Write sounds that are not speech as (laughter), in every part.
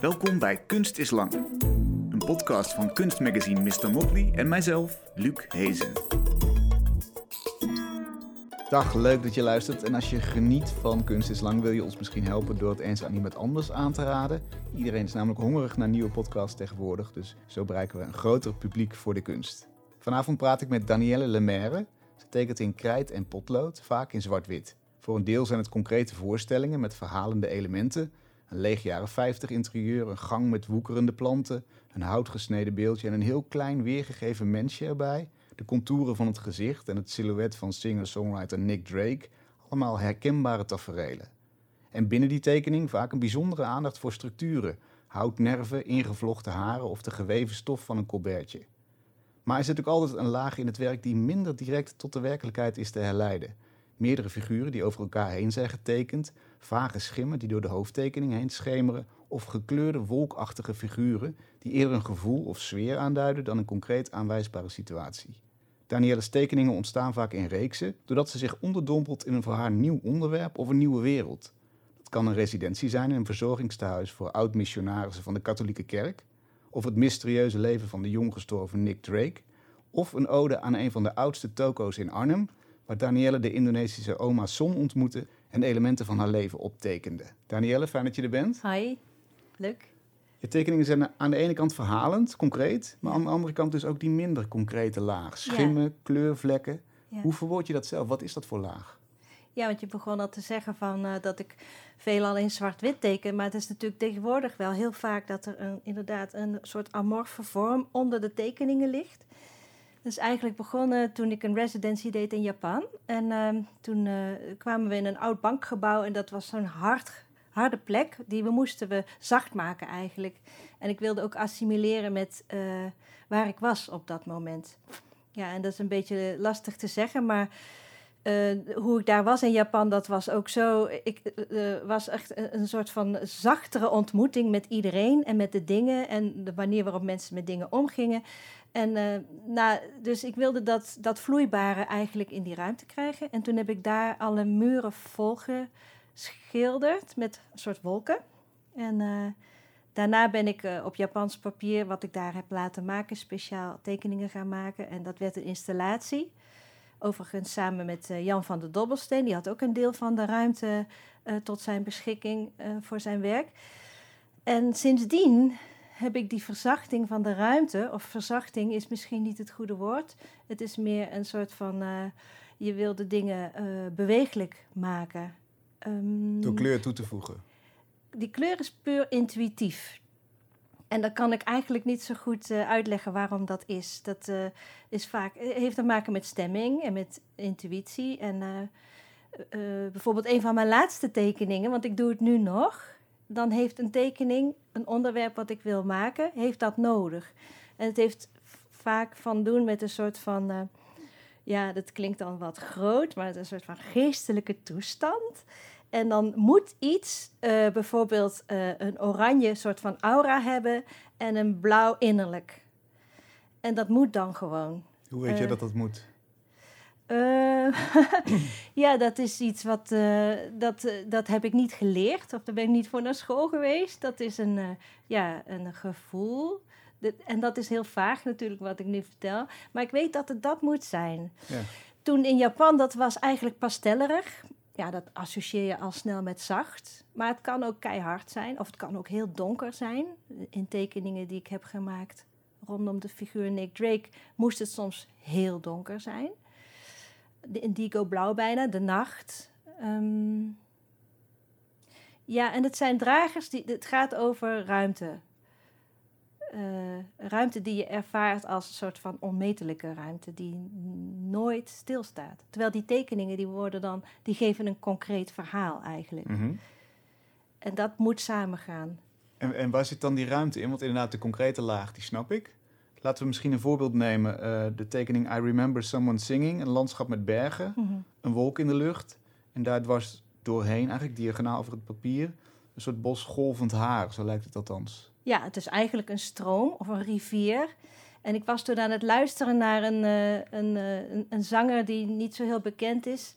Welkom bij Kunst is Lang. Een podcast van kunstmagazine Mr. Motley en mijzelf, Luc Hezen. Dag, leuk dat je luistert. En als je geniet van Kunst is Lang, wil je ons misschien helpen door het eens aan iemand anders aan te raden. Iedereen is namelijk hongerig naar nieuwe podcasts tegenwoordig, dus zo bereiken we een groter publiek voor de kunst. Vanavond praat ik met Danielle Lemaire. Ze tekent in krijt en potlood, vaak in zwart-wit. Voor een deel zijn het concrete voorstellingen met verhalende elementen. Een leeg jaren 50 interieur, een gang met woekerende planten, een houtgesneden beeldje en een heel klein weergegeven mensje erbij. De contouren van het gezicht en het silhouet van singer-songwriter Nick Drake. Allemaal herkenbare taferelen. En binnen die tekening vaak een bijzondere aandacht voor structuren. Houtnerven, ingevlochten haren of de geweven stof van een colbertje. Maar er zit ook altijd een laag in het werk die minder direct tot de werkelijkheid is te herleiden. Meerdere figuren die over elkaar heen zijn getekend, vage schimmen die door de hoofdtekening heen schemeren, of gekleurde wolkachtige figuren die eerder een gevoel of sfeer aanduiden dan een concreet aanwijsbare situatie. Danielles tekeningen ontstaan vaak in reeksen, doordat ze zich onderdompelt in een voor haar nieuw onderwerp of een nieuwe wereld. Dat kan een residentie zijn in een verzorgingstehuis voor oud-missionarissen van de katholieke kerk, of het mysterieuze leven van de jong gestorven Nick Drake, of een ode aan een van de oudste toko's in Arnhem, waar Danielle de Indonesische oma Son ontmoette en elementen van haar leven optekende. Danielle, fijn dat je er bent. Hi, leuk. Je tekeningen zijn aan de ene kant verhalend, concreet, maar aan de andere kant dus ook die minder concrete laag. Schimmen, kleurvlekken. Ja. Hoe verwoord je dat zelf? Wat is dat voor laag? Ja, want je begon al te zeggen van, eh, dat ik veelal in zwart-wit teken. Maar het is natuurlijk tegenwoordig wel heel vaak dat er een, inderdaad een soort amorfe vorm onder de tekeningen ligt. Dat is eigenlijk begonnen toen ik een residency deed in Japan. En ehm, toen eh, kwamen we in een oud bankgebouw en dat was zo'n hard, harde plek. Die we moesten we zacht maken eigenlijk. En ik wilde ook assimileren met eh, waar ik was op dat moment. Ja, en dat is een beetje lastig te zeggen, maar eh, hoe ik daar was in Japan, dat was ook zo. Ik was echt een, een soort van zachtere ontmoeting met iedereen en met de dingen en de manier waarop mensen met dingen omgingen. En nou, dus ik wilde dat, dat vloeibare eigenlijk in die ruimte krijgen. En toen heb ik daar alle muren vol geschilderd met een soort wolken. En eh, daarna ben ik eh, op Japans papier, wat ik daar heb laten maken, speciaal tekeningen gaan maken. En dat werd een installatie. Overigens samen met Jan van der Dobbelsteen. Die had ook een deel van de ruimte tot zijn beschikking voor zijn werk. En sindsdien heb ik die verzachting van de ruimte, of verzachting is misschien niet het goede woord. Het is meer een soort van, eh, je wil de dingen eh beweeglijk maken. Ehm, Door kleur toe te voegen. die kleur is puur intuïtief. En dan kan ik eigenlijk niet zo goed eh, uitleggen waarom dat is. Dat is vaak, heeft te maken met stemming en met intuïtie. En bijvoorbeeld een van mijn laatste tekeningen, want ik doe het nu nog. Dan heeft een tekening, een onderwerp wat ik wil maken, heeft dat nodig. En het heeft vaak van doen met een soort van, eh, ja, dat klinkt dan wat groot, maar het is een soort van geestelijke toestand. En dan moet iets, eh, bijvoorbeeld eh, een oranje soort van aura hebben en een blauw innerlijk. En dat moet dan gewoon. Hoe weet je dat dat moet? Eh, (laughs) ja, dat is iets wat, eh, dat, eh, dat heb ik niet geleerd. Of daar ben ik niet voor naar school geweest. Dat is een, ja, een gevoel. En dat is heel vaag natuurlijk wat ik nu vertel. Maar ik weet dat het dat moet zijn. Ja. Toen in Japan, dat was eigenlijk pastellerig. Ja, dat associeer je al snel met zacht. Maar het kan ook keihard zijn. Of het kan ook heel donker zijn. In tekeningen die ik heb gemaakt rondom de figuur Nick Drake... moest het soms heel donker zijn de indigo blauw bijna, de nacht. Ehm, ja, en het zijn dragers, die, het gaat over ruimte. Eh, ruimte die je ervaart als een soort van onmetelijke ruimte, die nooit stilstaat. Terwijl die tekeningen, die worden dan, die geven een concreet verhaal eigenlijk. Mhm. En dat moet samengaan. En, en waar zit dan die ruimte in? Want inderdaad, de concrete laag, die snap ik. Laten we misschien een voorbeeld nemen. eh, de tekening I Remember Someone Singing. Een landschap met bergen, een wolk in de lucht. En daar dwars doorheen, eigenlijk diagonaal over het papier... een soort bos golvend haar, zo lijkt het althans. Ja, het is eigenlijk een stroom of een rivier. En ik was toen aan het luisteren naar een, eh, een, eh, een, een zanger die niet zo heel bekend is.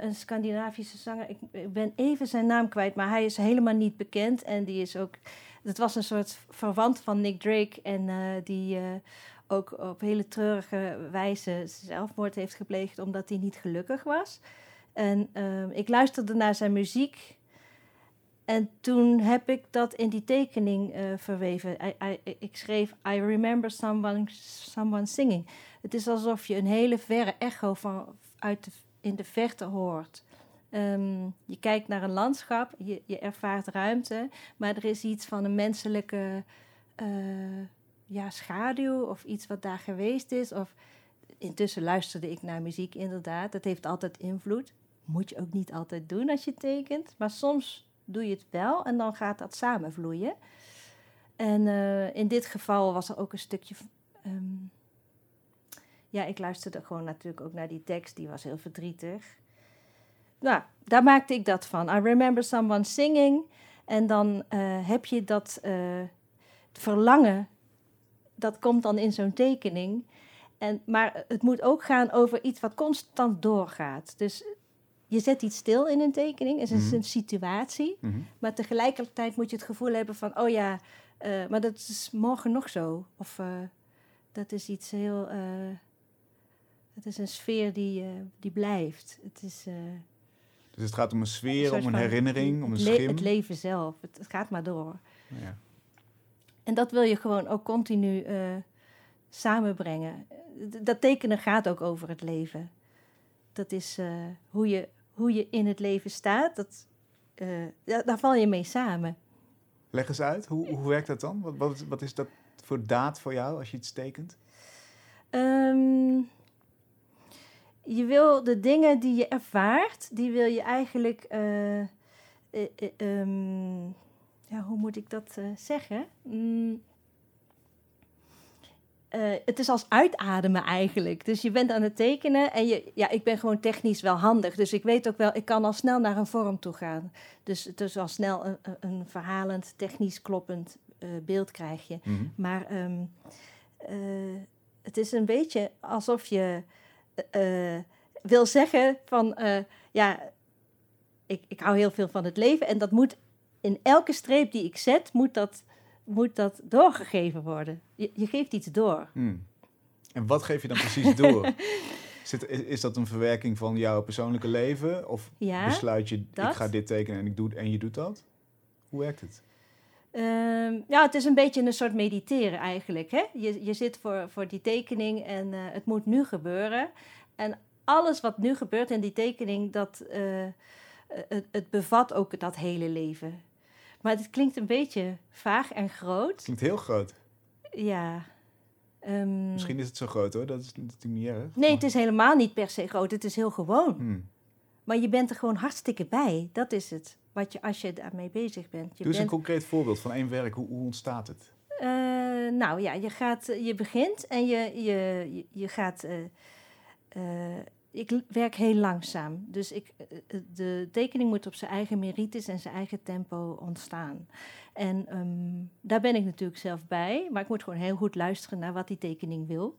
een Scandinavische zanger. Ik, ik ben even zijn naam kwijt, maar hij is helemaal niet bekend. En die is ook. Het was een soort verwant van Nick Drake. En eh, die eh, ook op hele treurige wijze zelfmoord heeft gepleegd omdat hij niet gelukkig was. En ehm, ik luisterde naar zijn muziek. En toen heb ik dat in die tekening eh, verweven. Ik schreef: I remember someone, someone singing. Het is alsof je een hele verre echo van, uit in de verte hoort. Ehm, je kijkt naar een landschap, je, je ervaart ruimte, maar er is iets van een menselijke eh, ja, schaduw of iets wat daar geweest is. Of, intussen luisterde ik naar muziek, inderdaad. Dat heeft altijd invloed. Moet je ook niet altijd doen als je tekent, maar soms doe je het wel en dan gaat dat samenvloeien. En eh, in dit geval was er ook een stukje. ehm, ja, ik luisterde gewoon natuurlijk ook naar die tekst, die was heel verdrietig. Nou, daar maakte ik dat van. I remember someone singing. En dan eh, heb je dat eh, verlangen, dat komt dan in zo'n tekening. En, maar het moet ook gaan over iets wat constant doorgaat. Dus je zet iets stil in een tekening, het is Mhm. een situatie. Mhm. Maar tegelijkertijd moet je het gevoel hebben van, oh ja, eh, maar dat is morgen nog zo. Of dat is iets heel, het is een sfeer die, die blijft. Het is Dus het gaat om een sfeer, om een herinnering, om een schim. het leven zelf. Het, het gaat maar door. Ja. En dat wil je gewoon ook continu eh, samenbrengen. Dat tekenen gaat ook over het leven. Dat is eh, hoe, je, hoe je in het leven staat. Dat, eh, daar val je mee samen. Leg eens uit, hoe, hoe werkt dat dan? Wat, wat is dat voor daad voor jou als je iets tekent? Ehm, je wil de dingen die je ervaart, die wil je eigenlijk. eh, eh, eh, ehm, ja, hoe moet ik dat zeggen? Mm, het is als uitademen eigenlijk. Dus je bent aan het tekenen en je, ja, ik ben gewoon technisch wel handig. Dus ik weet ook wel, ik kan al snel naar een vorm toe gaan. Dus het is al snel een, een- verhalend, technisch kloppend beeld krijg je. Mhm. Maar ehm, eh, het is een beetje alsof je eh, wil zeggen van, eh, ja, ik, ik hou heel veel van het leven en dat moet in elke streep die ik zet, moet dat, moet dat doorgegeven worden. Je, je geeft iets door. Hmm. En wat geef je dan precies door? (laughs) Zit, is, is dat een verwerking van jouw persoonlijke leven? Of Ja, besluit je, ik ga dit tekenen en, ik doe, en je doet dat? Hoe werkt het? Ehm, ja, het is een beetje een soort mediteren eigenlijk. Hè? Je, je zit voor, voor die tekening en eh, het moet nu gebeuren. En alles wat nu gebeurt in die tekening, dat, eh, het, het bevat ook dat hele leven. Maar het klinkt een beetje vaag en groot. Klinkt heel groot. Ja. Ehm, Misschien is het zo groot hoor, dat is natuurlijk niet erg. nee, maar- het is helemaal niet per se groot. Het is heel gewoon. Hmm. Maar je bent er gewoon hartstikke bij. Dat is het. Wat je, als je daarmee bezig bent. Je Doe eens een concreet voorbeeld van één werk. Hoe, hoe ontstaat het? Eh, nou ja, je, gaat, je begint en je, je, je, je gaat. eh, eh, ik werk heel langzaam. Dus ik, eh, eh, de tekening moet op zijn eigen merites en zijn eigen tempo ontstaan. En ehm, daar ben ik natuurlijk zelf bij. Maar ik moet gewoon heel goed luisteren naar wat die tekening wil.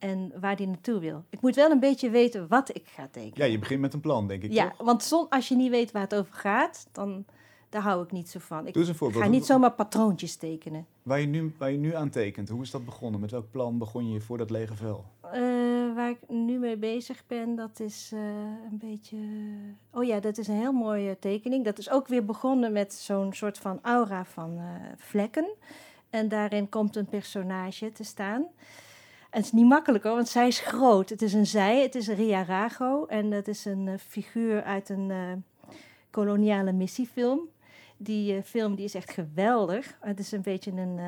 En waar die naartoe wil. Ik moet wel een beetje weten wat ik ga tekenen. Ja, je begint met een plan, denk ik. Ja, toch? want zon, als je niet weet waar het over gaat, dan daar hou ik niet zo van. Ik ga niet zomaar patroontjes tekenen. Waar je, nu, waar je nu aan tekent, hoe is dat begonnen? Met welk plan begon je voor dat lege vel? Eh, waar ik nu mee bezig ben, dat is eh, een beetje. Oh ja, dat is een heel mooie tekening. Dat is ook weer begonnen met zo'n soort van aura van eh, vlekken. En daarin komt een personage te staan. Het is niet makkelijk hoor, want zij is groot. Het is een zij, het is Ria Rago. En dat is een eh, figuur uit een eh, koloniale missiefilm. Die eh, film die is echt geweldig. Het is een beetje een.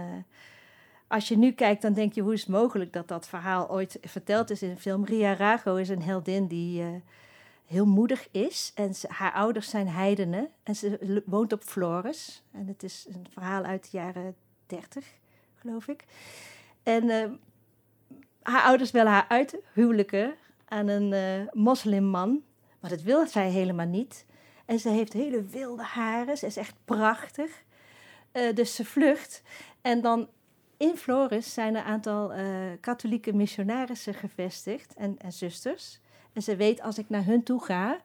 als je nu kijkt, dan denk je, hoe is het mogelijk dat dat verhaal ooit verteld is in een film? Ria Rago is een heldin die heel moedig is. En haar ouders zijn heidenen. En ze woont op Flores. En het is een verhaal uit de jaren 30, geloof ik. En haar ouders willen haar uithuwelijken aan een eh, moslimman. Maar dat wil zij helemaal niet. En ze heeft hele wilde haren. Ze is echt prachtig. Eh, dus ze vlucht. En dan in Flores zijn een aantal eh, katholieke missionarissen gevestigd en, en zusters. En ze weet als ik naar hun toe ga,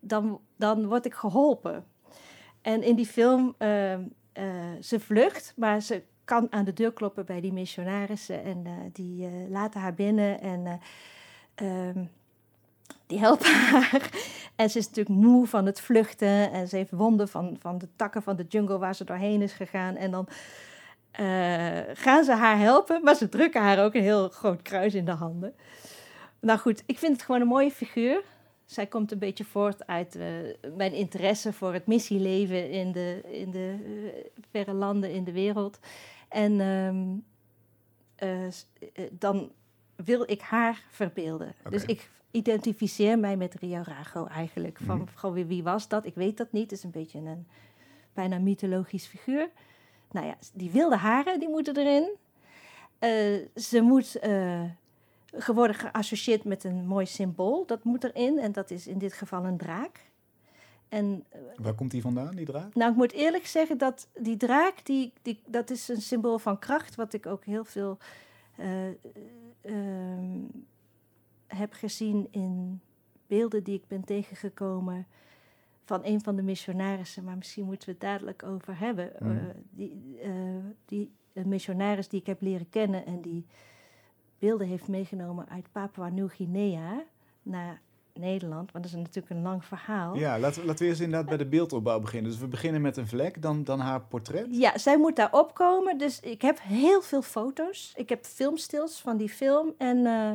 dan, dan word ik geholpen. En in die film, uh, ze vlucht, maar ze kan aan de deur kloppen bij die missionarissen. En uh, die uh, laten haar binnen en um, die helpen (laughs) haar. En ze is natuurlijk moe van het vluchten. En ze heeft wonden van, van de takken van de jungle waar ze doorheen is gegaan. En dan gaan ze haar helpen, maar ze drukken haar ook een heel groot kruis in de handen. Nou goed, ik vind het gewoon een mooie figuur. Zij komt een beetje voort uit uh, mijn interesse voor het missieleven in de, in de uh, verre landen in de wereld. En um, uh, dan wil ik haar verbeelden. Okay. Dus ik identificeer mij met Rio Rago eigenlijk. Van, mm -hmm. wie, wie was dat? Ik weet dat niet. Het is een beetje een bijna mythologisch figuur. Nou ja, die wilde haren, die moeten erin. ze moet geworden geassocieerd met een mooi symbool. Dat moet erin en dat is in dit geval een draak. En, Waar komt die vandaan, die draak? Nou, ik moet eerlijk zeggen dat die draak, die, die, dat is een symbool van kracht, wat ik ook heel veel uh, uh, heb gezien in beelden die ik ben tegengekomen van een van de missionarissen, maar misschien moeten we het dadelijk over hebben. Mm. Uh, die, die een missionaris die ik heb leren kennen en die beelden heeft meegenomen uit Papua Nieuw-Guinea naar Nederland. Want dat is natuurlijk een lang verhaal. Ja, laten, laten we eerst inderdaad bij de beeldopbouw beginnen. Dus we beginnen met een vlek, dan, dan haar portret. Ja, zij moet daar opkomen. Dus ik heb heel veel foto's. Ik heb filmstils van die film en uh,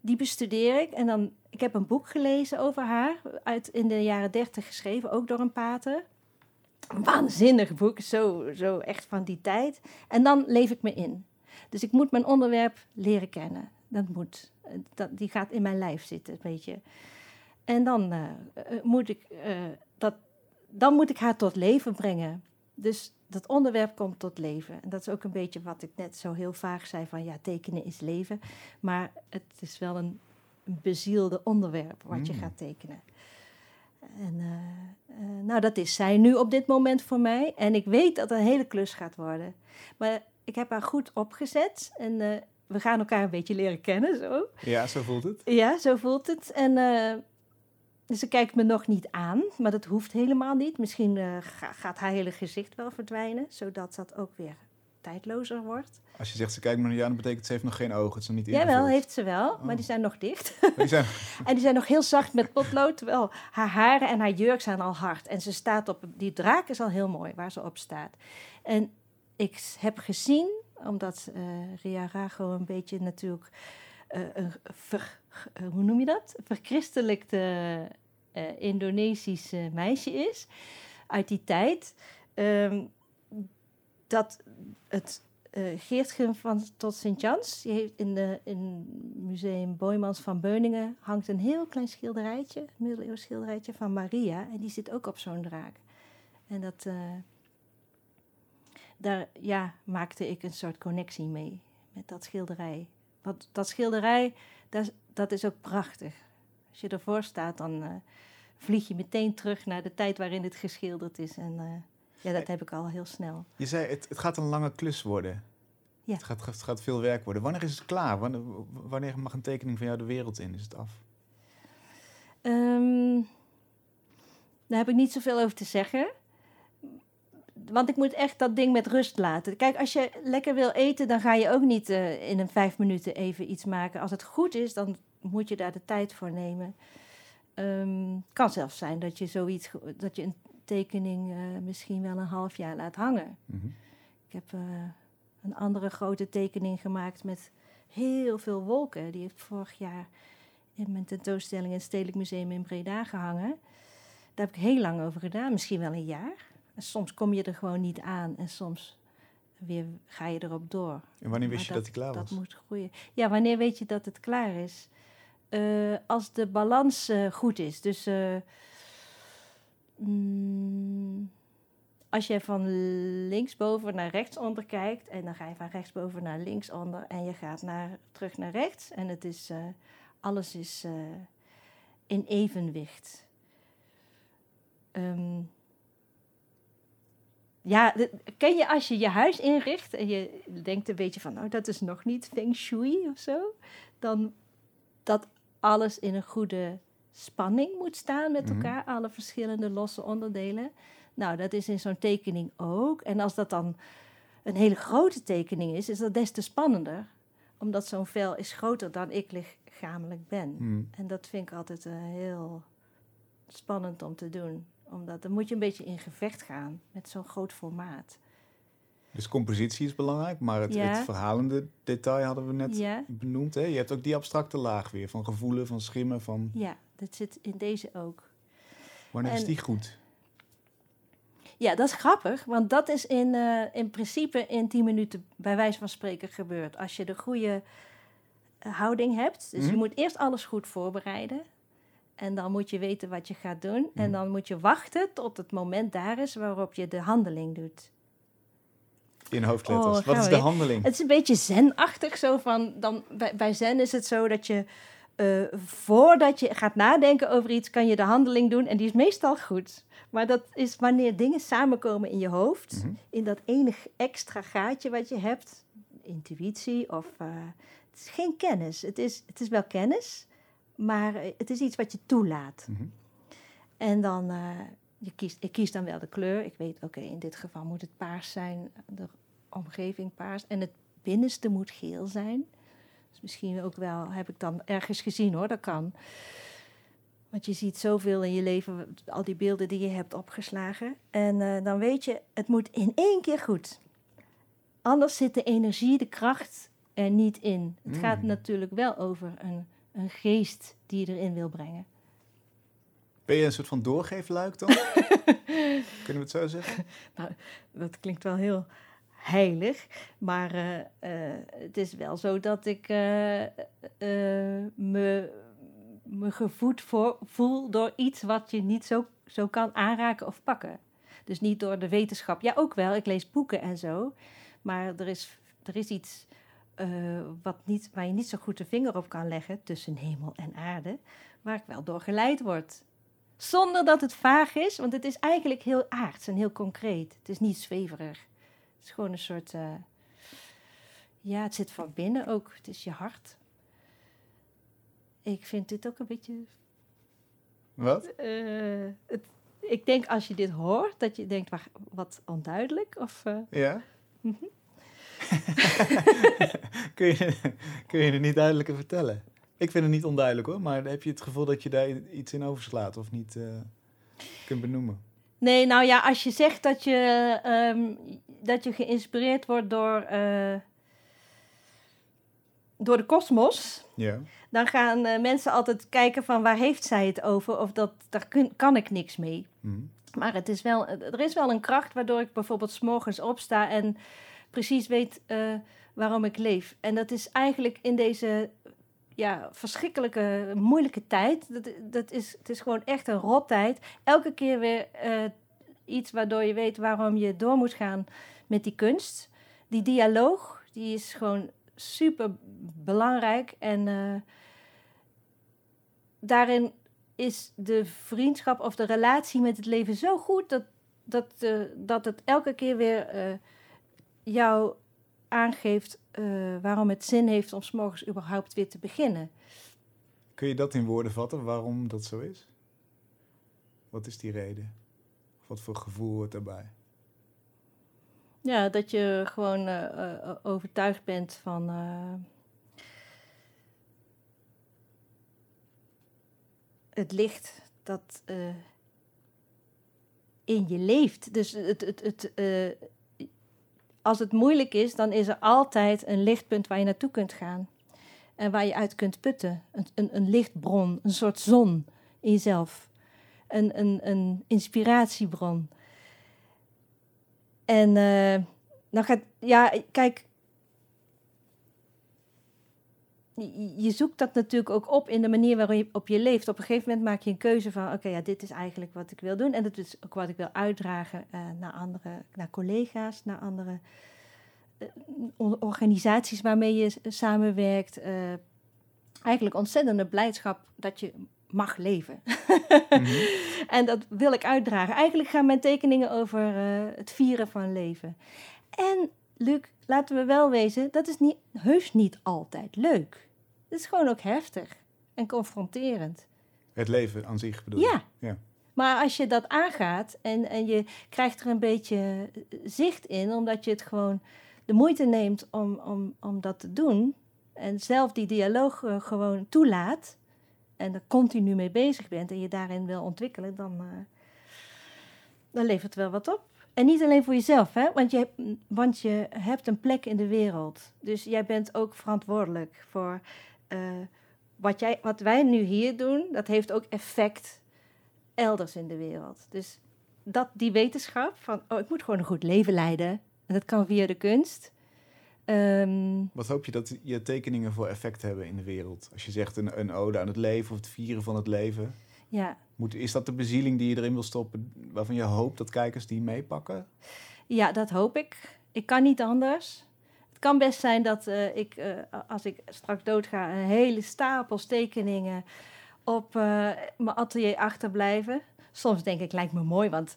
die bestudeer ik. En dan, ik heb een boek gelezen over haar, uit in de jaren dertig geschreven, ook door een pater. Een waanzinnig boek, zo, zo echt van die tijd. En dan leef ik me in. Dus ik moet mijn onderwerp leren kennen. Dat moet. Dat, die gaat in mijn lijf zitten, een beetje. En dan, uh, uh, moet ik, uh, dat, dan moet ik haar tot leven brengen. Dus dat onderwerp komt tot leven. En dat is ook een beetje wat ik net zo heel vaag zei: van ja, tekenen is leven. Maar het is wel een bezielde onderwerp wat je mm. gaat tekenen. En nou, dat is zij nu op dit moment voor mij. En ik weet dat het een hele klus gaat worden. Maar ik heb haar goed opgezet en uh, we gaan elkaar een beetje leren kennen. Zo. Ja, zo voelt het. Ja, zo voelt het. En uh, ze kijkt me nog niet aan, maar dat hoeft helemaal niet. Misschien uh, ga, gaat haar hele gezicht wel verdwijnen, zodat dat ook weer tijdlozer wordt. Als je zegt ze kijkt me niet aan, dat betekent ze heeft nog geen ogen. Het is nog niet Jawel, heeft ze wel, oh. maar die zijn nog dicht. (laughs) Die zijn... (laughs) en die zijn nog heel zacht met potlood, terwijl haar haren en haar jurk zijn al hard. En ze staat op, die draak is al heel mooi, waar ze op staat. En ik heb gezien, omdat uh, Ria Rago een beetje natuurlijk uh, een ver, uh, hoe noem je dat? Verchristelijkte Indonesische meisje is uit die tijd. Um, dat het Geertgen van tot Sint-Jans, die heeft in, de, in museum Boymans van Beuningen, hangt een heel klein schilderijtje, een middeleeuws schilderijtje van Maria. En die zit ook op zo'n draak. En dat daar ja, maakte ik een soort connectie mee met dat schilderij. Want dat schilderij, dat, dat is ook prachtig. Als je ervoor staat, dan uh, vlieg je meteen terug naar de tijd waarin het geschilderd is. En uh, ja, dat heb ik al heel snel. Je zei, het, het gaat een lange klus worden. Ja. Het, gaat, het gaat veel werk worden. Wanneer is het klaar? Wanneer, wanneer mag een tekening van jou de wereld in? Is het af? Um, daar heb ik niet zoveel over te zeggen want ik moet echt dat ding met rust laten. Kijk, als je lekker wil eten, dan ga je ook niet uh, in een vijf minuten even iets maken. Als het goed is, dan moet je daar de tijd voor nemen. Um, kan zelfs zijn dat je zoiets, dat je een tekening uh, misschien wel een half jaar laat hangen. Mm -hmm. Ik heb uh, een andere grote tekening gemaakt met heel veel wolken. Die heeft vorig jaar in mijn tentoonstelling in het Stedelijk Museum in Breda gehangen. Daar heb ik heel lang over gedaan, misschien wel een jaar. En soms kom je er gewoon niet aan en soms weer ga je erop door. En wanneer wist je dat, hij klaar was? Dat moet groeien. Ja, wanneer weet je dat het klaar is? Uh, als de balans uh, goed is. Dus uh, mm, als je van linksboven naar rechtsonder kijkt en dan ga je van rechtsboven naar linksonder en je gaat naar, terug naar rechts en het is, alles is in evenwicht. Um, ja, ken je als je je huis inricht en je denkt een beetje van, nou dat is nog niet feng shui of zo, dan dat alles in een goede spanning moet staan met Mhm. elkaar, alle verschillende losse onderdelen. Nou, dat is in zo'n tekening ook. En als dat dan een hele grote tekening is, is dat des te spannender. Omdat zo'n vel is groter dan ik lichamelijk ben. Hmm. En dat vind ik altijd eh, heel spannend om te doen. Omdat dan moet je een beetje in gevecht gaan met zo'n groot formaat. Dus compositie is belangrijk, maar het, Ja. het verhalende detail hadden we net Ja, benoemd. Hè? Je hebt ook die abstracte laag weer, van gevoelen, van schimmen, van... ja, dat zit in deze ook. Wanneer is die goed? Ja, dat is grappig, want dat is in, eh, in principe in 10 minuten bij wijze van spreken gebeurd. Als je de goede eh, houding hebt. Dus je Mhm. moet eerst alles goed voorbereiden. En dan moet je weten wat je gaat doen. En Mhm. dan moet je wachten tot het moment daar is waarop je de handeling doet. In hoofdletters. Oh, Wat is de handeling? Het is een beetje zen-achtig. Zo van, dan, bij, bij zen is het zo dat je eh, voordat je gaat nadenken over iets, kan je de handeling doen. En die is meestal goed. Maar dat is wanneer dingen samenkomen in je hoofd. Mhm. In dat enig extra gaatje wat je hebt. Intuïtie of... eh, het is geen kennis. Het is, het is wel kennis. Maar eh, het is iets wat je toelaat. Mhm. En dan, eh, je kiest, ik kies dan wel de kleur. Ik weet, oké, in dit geval moet het paars zijn, de omgeving paars. En het binnenste moet geel zijn. Dus misschien ook wel, heb ik dan ergens gezien hoor, dat kan. Want je ziet zoveel in je leven, al die beelden die je hebt opgeslagen. En eh, dan weet je, het moet in één keer goed. Anders zit de energie, de kracht er niet in. Het gaat Mm. natuurlijk wel over een, een geest die je erin wil brengen. Ben je een soort van doorgeefluik dan? (laughs) Kunnen we het zo zeggen? (laughs) dat klinkt wel heel heilig. Maar eh, eh, het is wel zo dat ik eh, me, me gevoed voor, voel door iets wat je niet zo, zo kan aanraken of pakken. Dus niet door de wetenschap. Ja, ook wel. Ik lees boeken en zo. Maar er is, er is iets eh, wat niet, waar je niet zo goed de vinger op kan leggen tussen hemel en aarde. Waar ik wel door geleid word. Zonder dat het vaag is, want het is eigenlijk heel aards en heel concreet. Het is niet zweverig. Het is gewoon een soort. eh, ja, het zit van binnen ook. Het is je hart. Ik vind dit ook een beetje. Wat? eh, het, ik denk als je dit hoort, dat je denkt, wat onduidelijk. Of, Ja? Mhm. (laughs) kun, je, kun je het niet duidelijker vertellen? Ik vind het niet onduidelijk hoor, maar heb je het gevoel dat je daar iets in overslaat of niet eh, kunt benoemen? Nee, nou ja, als je zegt dat je, ehm, dat je geïnspireerd wordt door, eh, door de kosmos, Ja. dan gaan eh, mensen altijd kijken van waar heeft zij het over of dat, daar kun- kan ik niks mee. Mhm. Maar het is wel, er is wel een kracht waardoor ik bijvoorbeeld 's morgens opsta en precies weet eh, waarom ik leef. En dat is eigenlijk in deze ja, verschrikkelijke, moeilijke tijd. Dat, dat is, het is gewoon echt een rottijd. Elke keer weer eh, iets waardoor je weet waarom je door moet gaan met die kunst. Die dialoog, die is gewoon super belangrijk. En eh, daarin is de vriendschap of de relatie met het leven zo goed dat, dat, dat het elke keer weer jou aangeeft eh, waarom het zin heeft om 's morgens überhaupt weer te beginnen. Kun je dat in woorden vatten, waarom dat zo is? Wat is die reden? Of wat voor gevoel hoort daarbij? Ja, dat je gewoon eh, eh, overtuigd bent van. het licht dat in je leeft. Dus het, het, het, als het moeilijk is, dan is er altijd een lichtpunt waar je naartoe kunt gaan. En waar je uit kunt putten. Een, een, een lichtbron, een soort zon in jezelf. Een, een, een inspiratiebron. En eh, dan gaat, ja, kijk, je zoekt dat natuurlijk ook op in de manier waarop je leeft. Op een gegeven moment maak je een keuze van, oké, ja, dit is eigenlijk wat ik wil doen. En dat is ook wat ik wil uitdragen eh, naar andere, naar collega's, naar andere eh, organisaties waarmee je samenwerkt. Eh, eigenlijk ontzettende blijdschap dat je mag leven. Mhm. (laughs) En dat wil ik uitdragen. Eigenlijk gaan mijn tekeningen over het vieren van leven. En Luc, laten we wel wezen, dat is niet, heus niet altijd leuk. Het is gewoon ook heftig. en confronterend. Het leven aan zich bedoel je? Ja. Ja. Maar als je dat aangaat en, en je krijgt er een beetje eh, zicht in, omdat je het gewoon de moeite neemt om, om, om dat te doen en zelf die dialoog eh, gewoon toelaat en er continu mee bezig bent en je daarin wil ontwikkelen, dan, eh, dan levert het wel wat op. En niet alleen voor jezelf, hè? Want, je, want je hebt een plek in de wereld. Dus jij bent ook verantwoordelijk voor eh, wat, jij, wat wij nu hier doen. Dat heeft ook effect elders in de wereld. Dus dat, die wetenschap van, oh, ik moet gewoon een goed leven leiden. En dat kan via de kunst. Ehm, Wat hoop je dat je tekeningen voor effect hebben in de wereld? Als je zegt een, een ode aan het leven of het vieren van het leven. ja. Moet, is dat de bezieling die je erin wil stoppen, waarvan je hoopt dat kijkers die meepakken? ja, dat hoop ik. Ik kan niet anders. Het kan best zijn dat eh, ik, eh, als ik straks doodga, een hele stapel tekeningen op eh, mijn atelier achterblijven. Soms denk ik, lijkt me mooi, want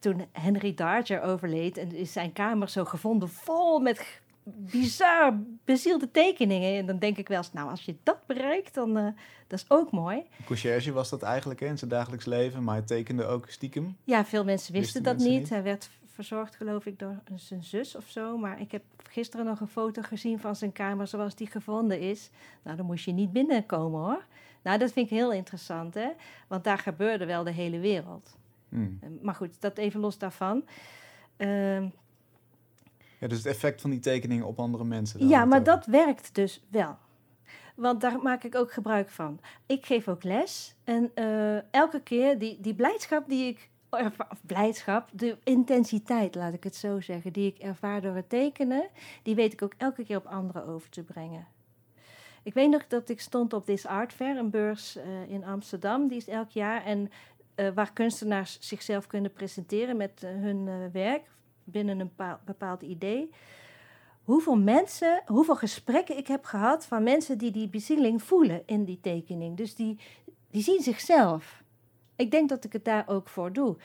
toen Henry Darger overleed... en is zijn kamer zo gevonden vol met bizar bezielde tekeningen. En dan denk ik wel eens, nou, als je dat bereikt, dan uh, dat is ook mooi. Conciërge was dat eigenlijk hè, in zijn dagelijks leven, maar hij tekende ook stiekem. Ja, veel mensen wisten, Wisten dat mensen niet. niet? Hij werd verzorgd, geloof ik, door zijn zus of zo. Maar ik heb gisteren nog een foto gezien van zijn kamer zoals die gevonden is. Nou, dan moest je niet binnenkomen hoor. Nou, dat vind ik heel interessant, hè? Want daar gebeurde wel de hele wereld. Hmm. Uh, Maar goed, dat even los daarvan. Ehm, Ja, dus het effect van die tekeningen op andere mensen. ja, maar dat werkt dus wel. Want daar maak ik ook gebruik van. Ik geef ook les. En eh, elke keer die, die blijdschap die ik. Of blijdschap, de intensiteit, laat ik het zo zeggen, die ik ervaar door het tekenen, die weet ik ook elke keer op anderen over te brengen. Ik weet nog dat ik stond op This Art Fair, een beurs eh, in Amsterdam, die is elk jaar. En eh, waar kunstenaars zichzelf kunnen presenteren met eh, hun werk binnen een bepaald idee hoeveel mensen, hoeveel gesprekken ik heb gehad van mensen die die bezieling voelen in die tekening. Dus die, die zien zichzelf. Ik denk dat ik het daar ook voor doe.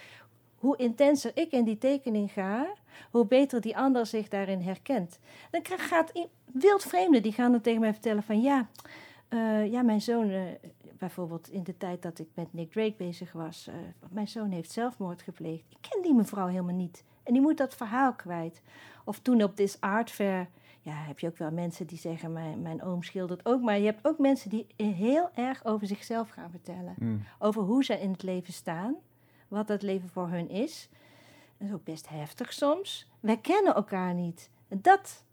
Hoe intenser ik in die tekening ga, hoe beter die ander zich daarin herkent. Dan gaat wildvreemden, die gaan dan tegen mij vertellen van ja, eh, ja mijn zoon, eh, bijvoorbeeld in de tijd dat ik met Nick Drake bezig was, eh, mijn zoon heeft zelfmoord gepleegd. Ik ken die mevrouw helemaal niet. En die moet dat verhaal kwijt. Of toen op This Art Fair, ja, heb je ook wel mensen die zeggen, mijn, mijn oom schildert ook. Maar je hebt ook mensen die heel erg over zichzelf gaan vertellen. Hmm. Over hoe ze in het leven staan, wat dat leven voor hun is. Dat is ook best heftig soms. Wij kennen elkaar niet. Dat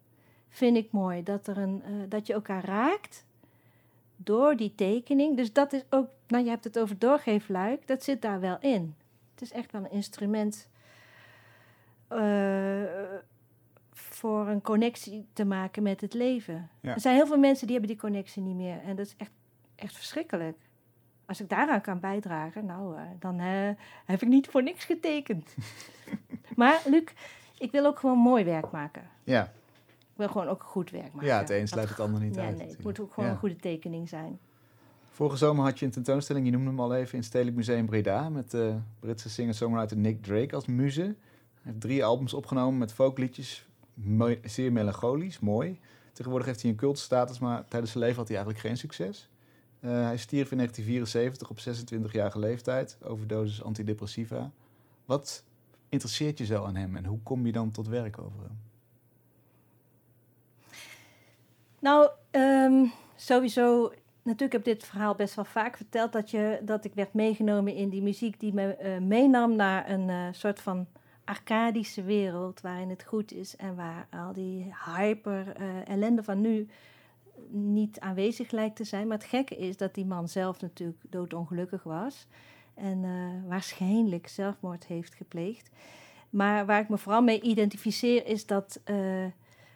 vind ik mooi, dat, er een, eh, dat je elkaar raakt door die tekening. Dus dat is ook, nou je hebt het over doorgeefluik, dat zit daar wel in. Het is echt wel een instrument eh, voor een connectie te maken met het leven. Ja. Er zijn heel veel mensen die hebben die connectie niet meer. En dat is echt, echt verschrikkelijk. Als ik daaraan kan bijdragen, nou, eh, dan eh, heb ik niet voor niks getekend. (laughs) maar Luc, ik wil ook gewoon mooi werk maken. Ja. Ik wil gewoon ook goed werk maken. ja, het een sluit het ander niet ja, uit. nee, het moet ook gewoon Ja. een goede tekening zijn. Vorige zomer had je een tentoonstelling, je noemde hem al even, in het Stedelijk Museum Breda. Met de Britse singer-songwriter Nick Drake als muze. Hij heeft drie albums opgenomen met folkliedjes. Zeer melancholisch, mooi. Tegenwoordig heeft hij een cultstatus, maar tijdens zijn leven had hij eigenlijk geen succes. Eh, hij stierf in 1974 op 26-jarige leeftijd, overdosis antidepressiva. Wat interesseert je zo aan hem en hoe kom je dan tot werk over hem? Nou, ehm, sowieso. Natuurlijk heb ik dit verhaal best wel vaak verteld. Dat, je, dat ik werd meegenomen in die muziek die me eh, meenam naar een eh, soort van arcadische wereld. Waarin het goed is en waar al die hyper eh, ellende van nu niet aanwezig lijkt te zijn. Maar het gekke is dat die man zelf natuurlijk doodongelukkig was. En eh, waarschijnlijk zelfmoord heeft gepleegd. Maar waar ik me vooral mee identificeer is dat eh,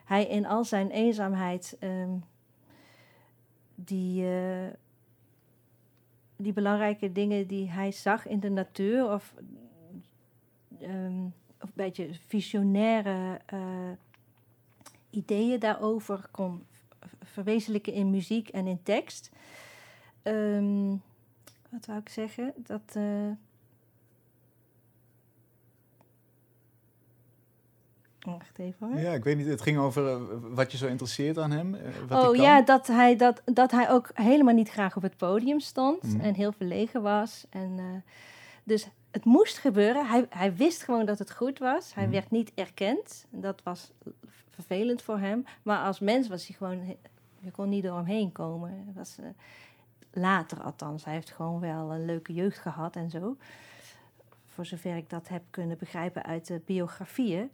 hij in al zijn eenzaamheid ehm, die, die belangrijke dingen die hij zag in de natuur of, ehm, of een beetje visionaire eh, ideeën daarover kon verwezenlijken in muziek en in tekst. Ehm, wat wou ik zeggen? Dat. eh, Wacht even hoor. Ja, ik weet niet. Het ging over eh, wat je zo interesseert aan hem. wat hij Oh ja, dat hij, dat, dat hij ook helemaal niet graag op het podium stond Mhm. en heel verlegen was. En, dus het moest gebeuren. Hij, hij wist gewoon dat het goed was. Hij Mhm. werd niet erkend. En Dat was vervelend voor hem. Maar als mens was hij gewoon... Je kon niet door hem heen komen. Hij was, eh, later althans. Hij heeft gewoon wel een leuke jeugd gehad en zo. Voor zover ik dat heb kunnen begrijpen uit de biografieën.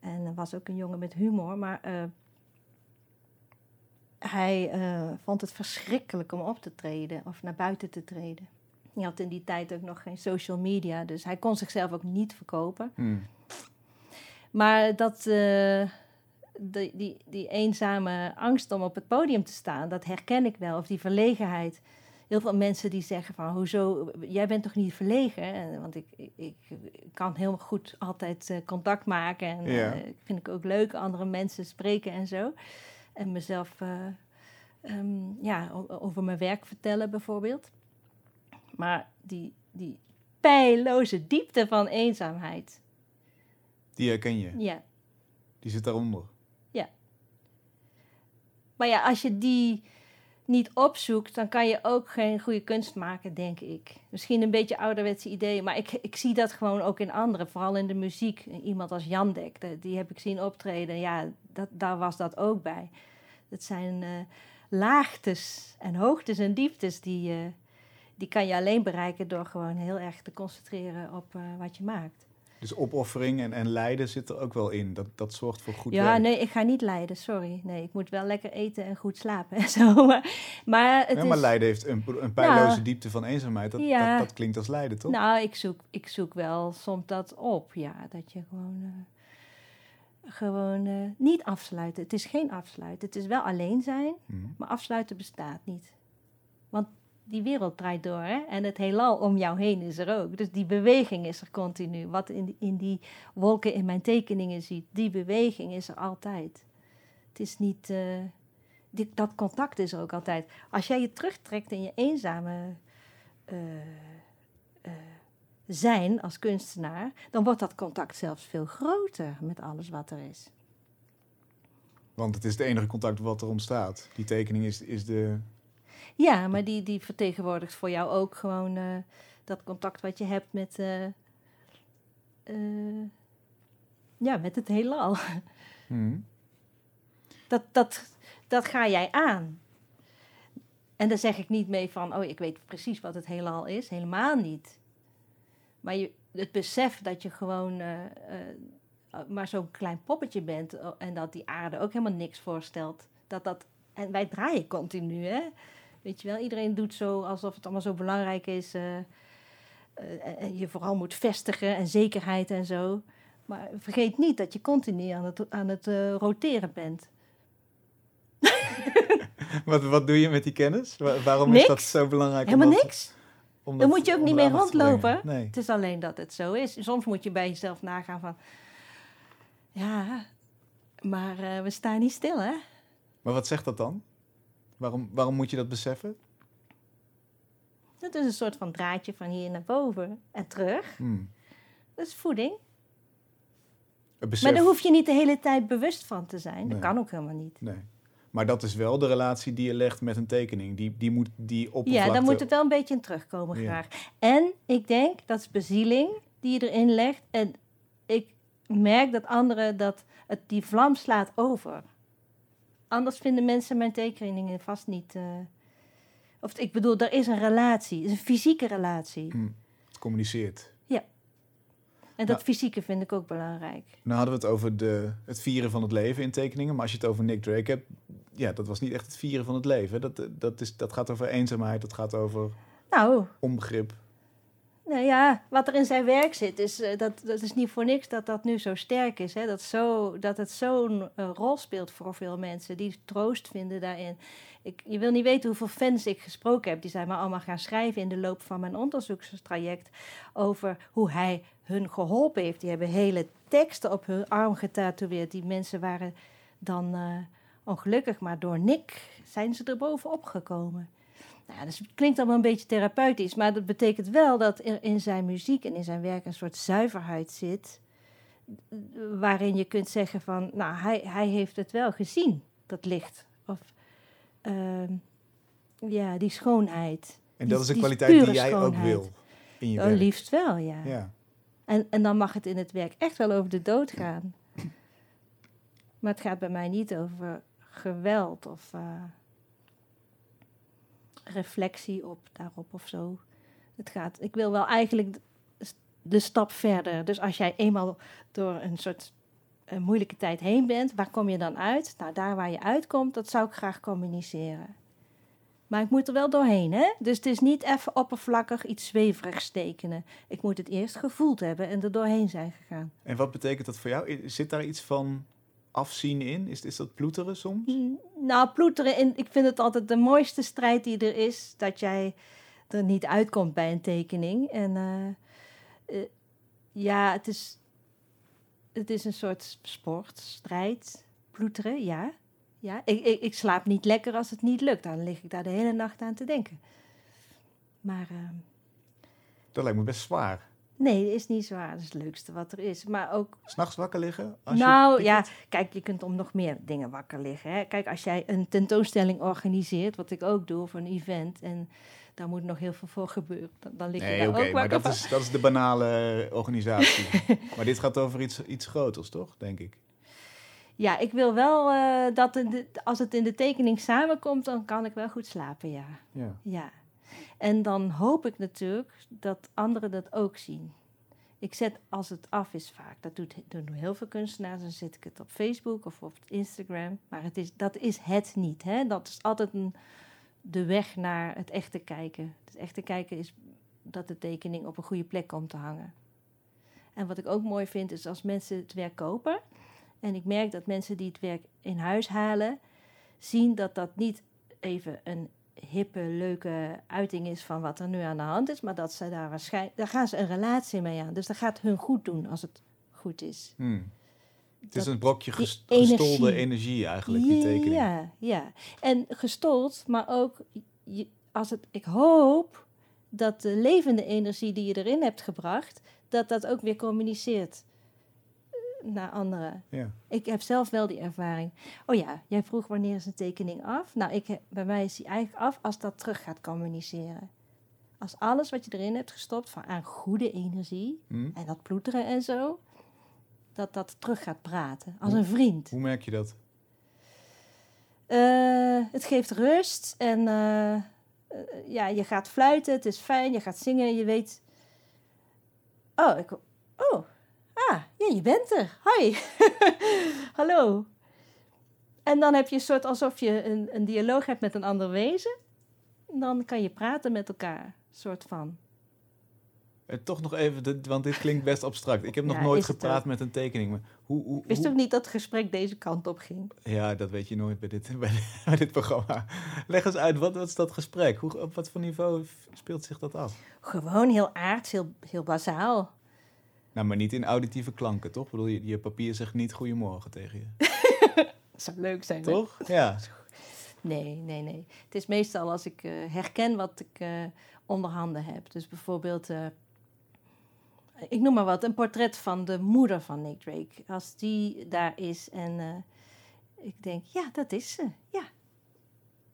En er was ook een jongen met humor. Maar eh, hij eh, vond het verschrikkelijk om op te treden of naar buiten te treden. Hij had in die tijd ook nog geen social media, dus hij kon zichzelf ook niet verkopen. Hmm. Maar dat, eh, die, die, die eenzame angst om op het podium te staan, dat herken ik wel. Of die verlegenheid. Heel veel mensen die zeggen van, hoezo, jij bent toch niet verlegen? En, Want ik, ik, ik kan heel goed altijd eh, contact maken. En Ja. eh, vind ik ook leuk, andere mensen spreken en zo. En mezelf eh, ehm, ja, over mijn werk vertellen bijvoorbeeld. Maar die, die pijloze diepte van eenzaamheid, Die herken je. ja, Die zit daaronder. Maar ja, als je die niet opzoekt, dan kan je ook geen goede kunst maken, denk ik. Misschien een beetje ouderwetse ideeën, maar ik, ik zie dat gewoon ook in anderen, vooral in de muziek. Iemand als Jandek, de- die heb ik zien optreden. Ja, dat, daar was dat ook bij. Het zijn eh, laagtes en hoogtes en dieptes die, eh, die kan je alleen bereiken door gewoon heel erg te concentreren op eh, wat je maakt. Dus opoffering en, en lijden zit er ook wel in. Dat, dat zorgt voor goed ja, werk. nee, ik ga niet lijden, sorry. Nee, ik moet wel lekker eten en goed slapen en (laughs) zo. Maar, maar het Ja, maar is... lijden heeft een, een pijloze Nou, diepte van eenzaamheid. Dat, ja. dat, dat klinkt als lijden, toch? Nou, ik zoek, ik zoek wel soms dat op, ja. Dat je gewoon, eh, gewoon eh, niet afsluiten. Het is geen afsluiten. Het is wel alleen zijn, Mhm. maar afsluiten bestaat niet. Want die wereld draait door, hè. En het heelal om jou heen is er ook. Dus die beweging is er continu. Wat in, in die wolken in mijn tekeningen ziet, die beweging is er altijd. Het is niet... eh, dat contact is er ook altijd. Als jij je terugtrekt in je eenzame... eh, eh, zijn als kunstenaar, dan wordt dat contact zelfs veel groter met alles wat er is. Want het is het enige contact wat er ontstaat. Die tekening is, is de... Ja, maar die, die vertegenwoordigt voor jou ook gewoon eh, dat contact wat je hebt met, eh, eh, ja, met het heelal. (laughs) Mhm. Dat, dat, dat ga jij aan. En daar zeg ik niet mee van, oh, ik weet precies wat het heelal is. Helemaal niet. Maar je, het besef dat je gewoon maar zo'n klein poppetje bent... oh, en dat die aarde ook helemaal niks voorstelt. Dat dat, en wij draaien continu, hè. Weet je wel, iedereen doet zo alsof het allemaal zo belangrijk is... eh, eh, en je vooral moet vestigen en zekerheid en zo. Maar vergeet niet dat je continu aan het, aan het eh, roteren bent. (laughs) Wat, wat doe je met die kennis? Wa- waarom Niks. is dat zo belangrijk? Helemaal dat- niks. dat moet je ook niet onder mee aandacht te brengen? rondlopen. Nee. Het is alleen dat het zo is. Soms moet je bij jezelf nagaan van... Ja, maar eh, we staan niet stil, hè? Maar wat zegt dat dan? Waarom, waarom moet je dat beseffen? Dat is een soort van draadje van hier naar boven en terug. Hmm. Dat is voeding. Maar daar hoef je niet de hele tijd bewust van te zijn. Nee. Dat kan ook helemaal niet. nee. Maar dat is wel de relatie die je legt met een tekening. Die, die moet die oppervlakte... Ja, daar moet het wel een beetje in terugkomen Ja. graag. En ik denk, dat is bezieling die je erin legt. En ik merk dat anderen dat het, die vlam slaat over. Anders vinden mensen mijn tekeningen vast niet... eh, of ik bedoel, er is een relatie. Is een fysieke relatie. Hmm. Het communiceert. En dat Nou. fysieke vind ik ook belangrijk. Nou hadden we het over de, het vieren van het leven in tekeningen. Maar als je het over Nick Drake hebt... Ja, dat was niet echt het vieren van het leven. Dat, dat, is, dat gaat over eenzaamheid. Dat gaat over Nou, onbegrip. Nou ja, wat er in zijn werk zit, is, eh, dat, dat is niet voor niks dat dat nu zo sterk is. Hè? Dat, zo, dat het zo'n eh, rol speelt voor veel mensen die troost vinden daarin. Ik, je wil niet weten hoeveel fans ik gesproken heb. Die zijn me allemaal gaan schrijven in de loop van mijn onderzoekstraject over hoe hij hun geholpen heeft. Die hebben hele teksten op hun arm getatoeëerd. Die mensen waren dan eh, ongelukkig, maar door Nick zijn ze er bovenop gekomen. Nou, ja, dus klinkt allemaal een beetje therapeutisch, maar dat betekent wel dat er in zijn muziek en in zijn werk een soort zuiverheid zit, waarin je kunt zeggen van, nou, hij, hij heeft het wel gezien, dat licht. Of ehm, ja, die schoonheid. En Die- dat is een kwaliteit die jij ook wil in je Oh, werk. liefst wel, ja. Ja. En, en dan mag het in het werk echt wel over de dood gaan. Maar het gaat bij mij niet over geweld of eh, reflectie op daarop of zo. Het gaat, ik wil wel eigenlijk de, stap verder. Dus als jij eenmaal door een soort eh, moeilijke tijd heen bent, waar kom je dan uit? Nou, daar waar je uitkomt, dat zou ik graag communiceren. Maar ik moet er wel doorheen, hè? Dus het is niet even oppervlakkig iets zweverigs tekenen. Ik moet het eerst gevoeld hebben en er doorheen zijn gegaan. En wat betekent dat voor jou? Zit daar iets van afzien in? Is, is dat ploeteren soms? Mm, Nou, ploeteren, in, ik vind het altijd de mooiste strijd die er is, dat jij er niet uitkomt bij een tekening. En eh, eh, ja, het is, het is een soort sport, strijd, ploeteren, ja. ja. Ik, ik, ik slaap niet lekker als het niet lukt, dan lig ik daar de hele nacht aan te denken. Maar ehm, Dat lijkt me best zwaar. Nee, het is niet zwaar, dat is het leukste wat er is. Maar ook S'nachts wakker liggen? Als je nou ja, kijk, je kunt om nog meer dingen wakker liggen. Hè. Kijk, als jij een tentoonstelling organiseert, wat ik ook doe, of een event, en daar moet nog heel veel voor gebeuren, dan, dan lig je Nee, daar ook maar wakker dat van. is, dat is de banale eh, organisatie. (laughs) maar dit gaat over iets, iets groters, toch? Denk ik. Ja, ik wil wel eh, dat de- als het in de tekening samenkomt, dan kan ik wel goed slapen, ja. Ja. Ja. En dan hoop ik natuurlijk dat anderen dat ook zien. Ik zet als het af is vaak, dat doet, doen heel veel kunstenaars, dan zet ik het op Facebook of op Instagram. Maar het is, dat is het niet. Hè? Dat is altijd een, de weg naar het echte kijken. Het echte kijken is dat de tekening op een goede plek komt te hangen. En wat ik ook mooi vind is als mensen het werk kopen. En ik merk dat mensen die het werk in huis halen, zien dat dat niet even een hippe, leuke uiting is van wat er nu aan de hand is, maar dat ze daar waarschijnlijk, daar gaan ze een relatie mee aan. Dus dat gaat hun goed doen als het goed is. Hmm. Het is een brokje ges- gestolde energie. energie eigenlijk, die tekening. Ja, ja. En gestold, maar ook je, als het, ik hoop dat de levende energie die je erin hebt gebracht, dat dat ook weer communiceert naar anderen. Ja. Ik heb zelf wel die ervaring. Oh ja, jij vroeg wanneer is een tekening af? Nou, ik heb, bij mij is die eigenlijk af als dat terug gaat communiceren. Als alles wat je erin hebt gestopt van aan goede energie Hm? en dat ploeteren en zo, dat dat terug gaat praten als een vriend. Hoe merk je dat? Eh, het geeft rust en eh, ja, je gaat fluiten, het is fijn, je gaat zingen, je weet. Oh, ik. Oh, ja, je bent er. Hoi. (laughs) Hallo. En dan heb je een soort alsof je een, een dialoog hebt met een ander wezen. Dan kan je praten met elkaar, soort van. Eh, toch nog even, want dit klinkt best abstract. Ik heb nog Ja, nooit gepraat met een tekening. Maar hoe, hoe, wist hoe- ook niet dat het gesprek deze kant op ging. Ja, dat weet je nooit bij dit, (laughs) bij, dit- bij dit programma. Leg eens uit, wat, wat is dat gesprek? Hoe, op wat voor niveau speelt zich dat af? Gewoon heel aards, heel, heel bazaal. Nou, maar niet in auditieve klanken, toch? Ik bedoel, je, je papier zegt niet goedemorgen tegen je. (laughs) Dat zou leuk zijn. hè? Toch? Ja. Nee, nee, nee. Het is meestal als ik eh, herken wat ik eh onder handen heb. Dus bijvoorbeeld, eh, ik noem maar wat, een portret van de moeder van Nick Drake. Als die daar is en ik denk, ja, dat is ze. Ja,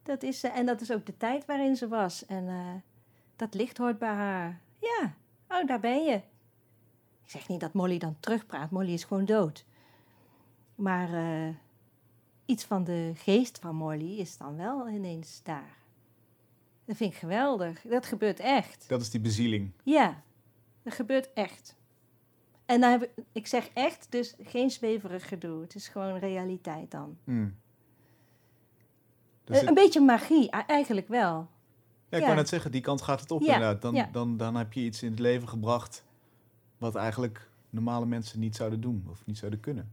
dat is ze. En dat is ook de tijd waarin ze was. En dat licht hoort bij haar. Ja, oh, daar ben je. Ik zeg niet dat Molly dan terugpraat. Molly is gewoon dood. Maar eh, iets van de geest van Molly is dan wel ineens daar. Dat vind ik geweldig. Dat gebeurt echt. Dat is die bezieling. Ja, dat gebeurt echt. En dan heb ik, ik zeg echt, dus geen zweverig gedoe. Het is gewoon realiteit dan. Hmm. Dus een, het- een beetje magie, eigenlijk wel. ja, ik ja. wou net zeggen, die kant gaat het op Ja, inderdaad. Dan, dan, dan heb je iets in het leven gebracht wat eigenlijk normale mensen niet zouden doen of niet zouden kunnen.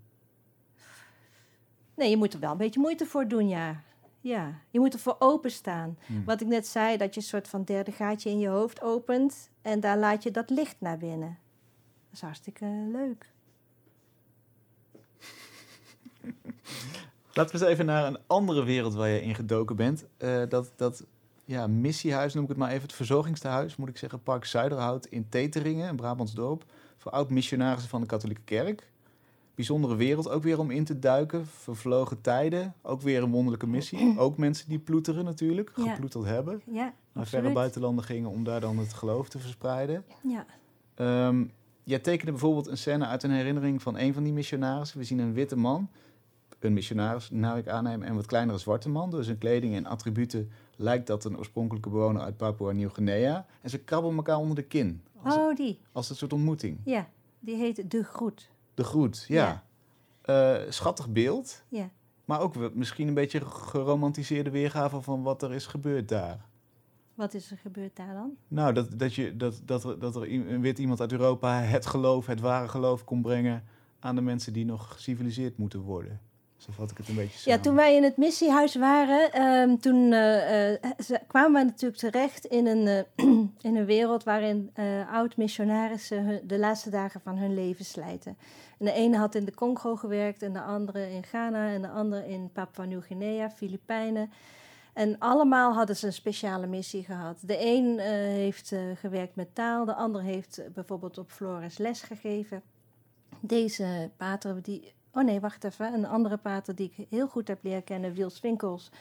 Nee, je moet er wel een beetje moeite voor doen, ja. Ja, je moet ervoor openstaan. Hmm. Wat ik net zei, dat je een soort van derde gaatje in je hoofd opent... en daar laat je dat licht naar binnen. Dat is hartstikke leuk. (laughs) Laten we eens even naar een andere wereld waar je in gedoken bent. Eh, dat dat ja, missiehuis, noem ik het maar even, het verzorgingstehuis, moet ik zeggen, Park Zuiderhout in Teteringen, een Brabants dorp, voor oud-missionarissen van de katholieke kerk. bijzondere wereld ook weer om in te duiken. Vervlogen tijden, ook weer een wonderlijke missie. (clears throat) Ook mensen die ploeteren natuurlijk, Ja. geploeterd hebben. Ja, Naar verre buitenlanden gingen om daar dan het geloof te verspreiden. Ja. Ehm, jij tekende bijvoorbeeld een scène uit een herinnering van een van die missionarissen. We zien een witte man, een missionaris, naar ik aanneem, en wat kleinere zwarte man. Dus in kleding en attributen lijkt dat een oorspronkelijke bewoner uit Papua Nieuw-Guinea. En ze krabbelen elkaar onder de kin, als, Oh, die. als een soort ontmoeting. Ja, die heet De Groet. De groet, ja. Eh, schattig beeld, Ja. maar ook misschien een beetje geromantiseerde weergave van wat er is gebeurd daar. Wat is er gebeurd daar dan? Nou, dat, dat, je, dat, dat, er, dat er een wit iemand uit Europa het geloof, het ware geloof kon brengen aan de mensen die nog geciviliseerd moeten worden. Zo vat ik het een beetje Ja, samen. toen wij in het missiehuis waren, ehm, toen eh, eh, ze- kwamen we natuurlijk terecht in een, eh, (clears throat) in een wereld waarin eh, oud-missionarissen de laatste dagen van hun leven slijten. En de ene had in de Congo gewerkt, en de andere in Ghana, en de andere in Papua Nieuw-Guinea, Filipijnen. En allemaal hadden ze een speciale missie gehad. De een eh, heeft eh, gewerkt met taal, de ander heeft eh, bijvoorbeeld op Flores les gegeven. Deze pater, die Oh nee, wacht even. Een andere pater die ik heel goed heb leren kennen, Wils Winkels.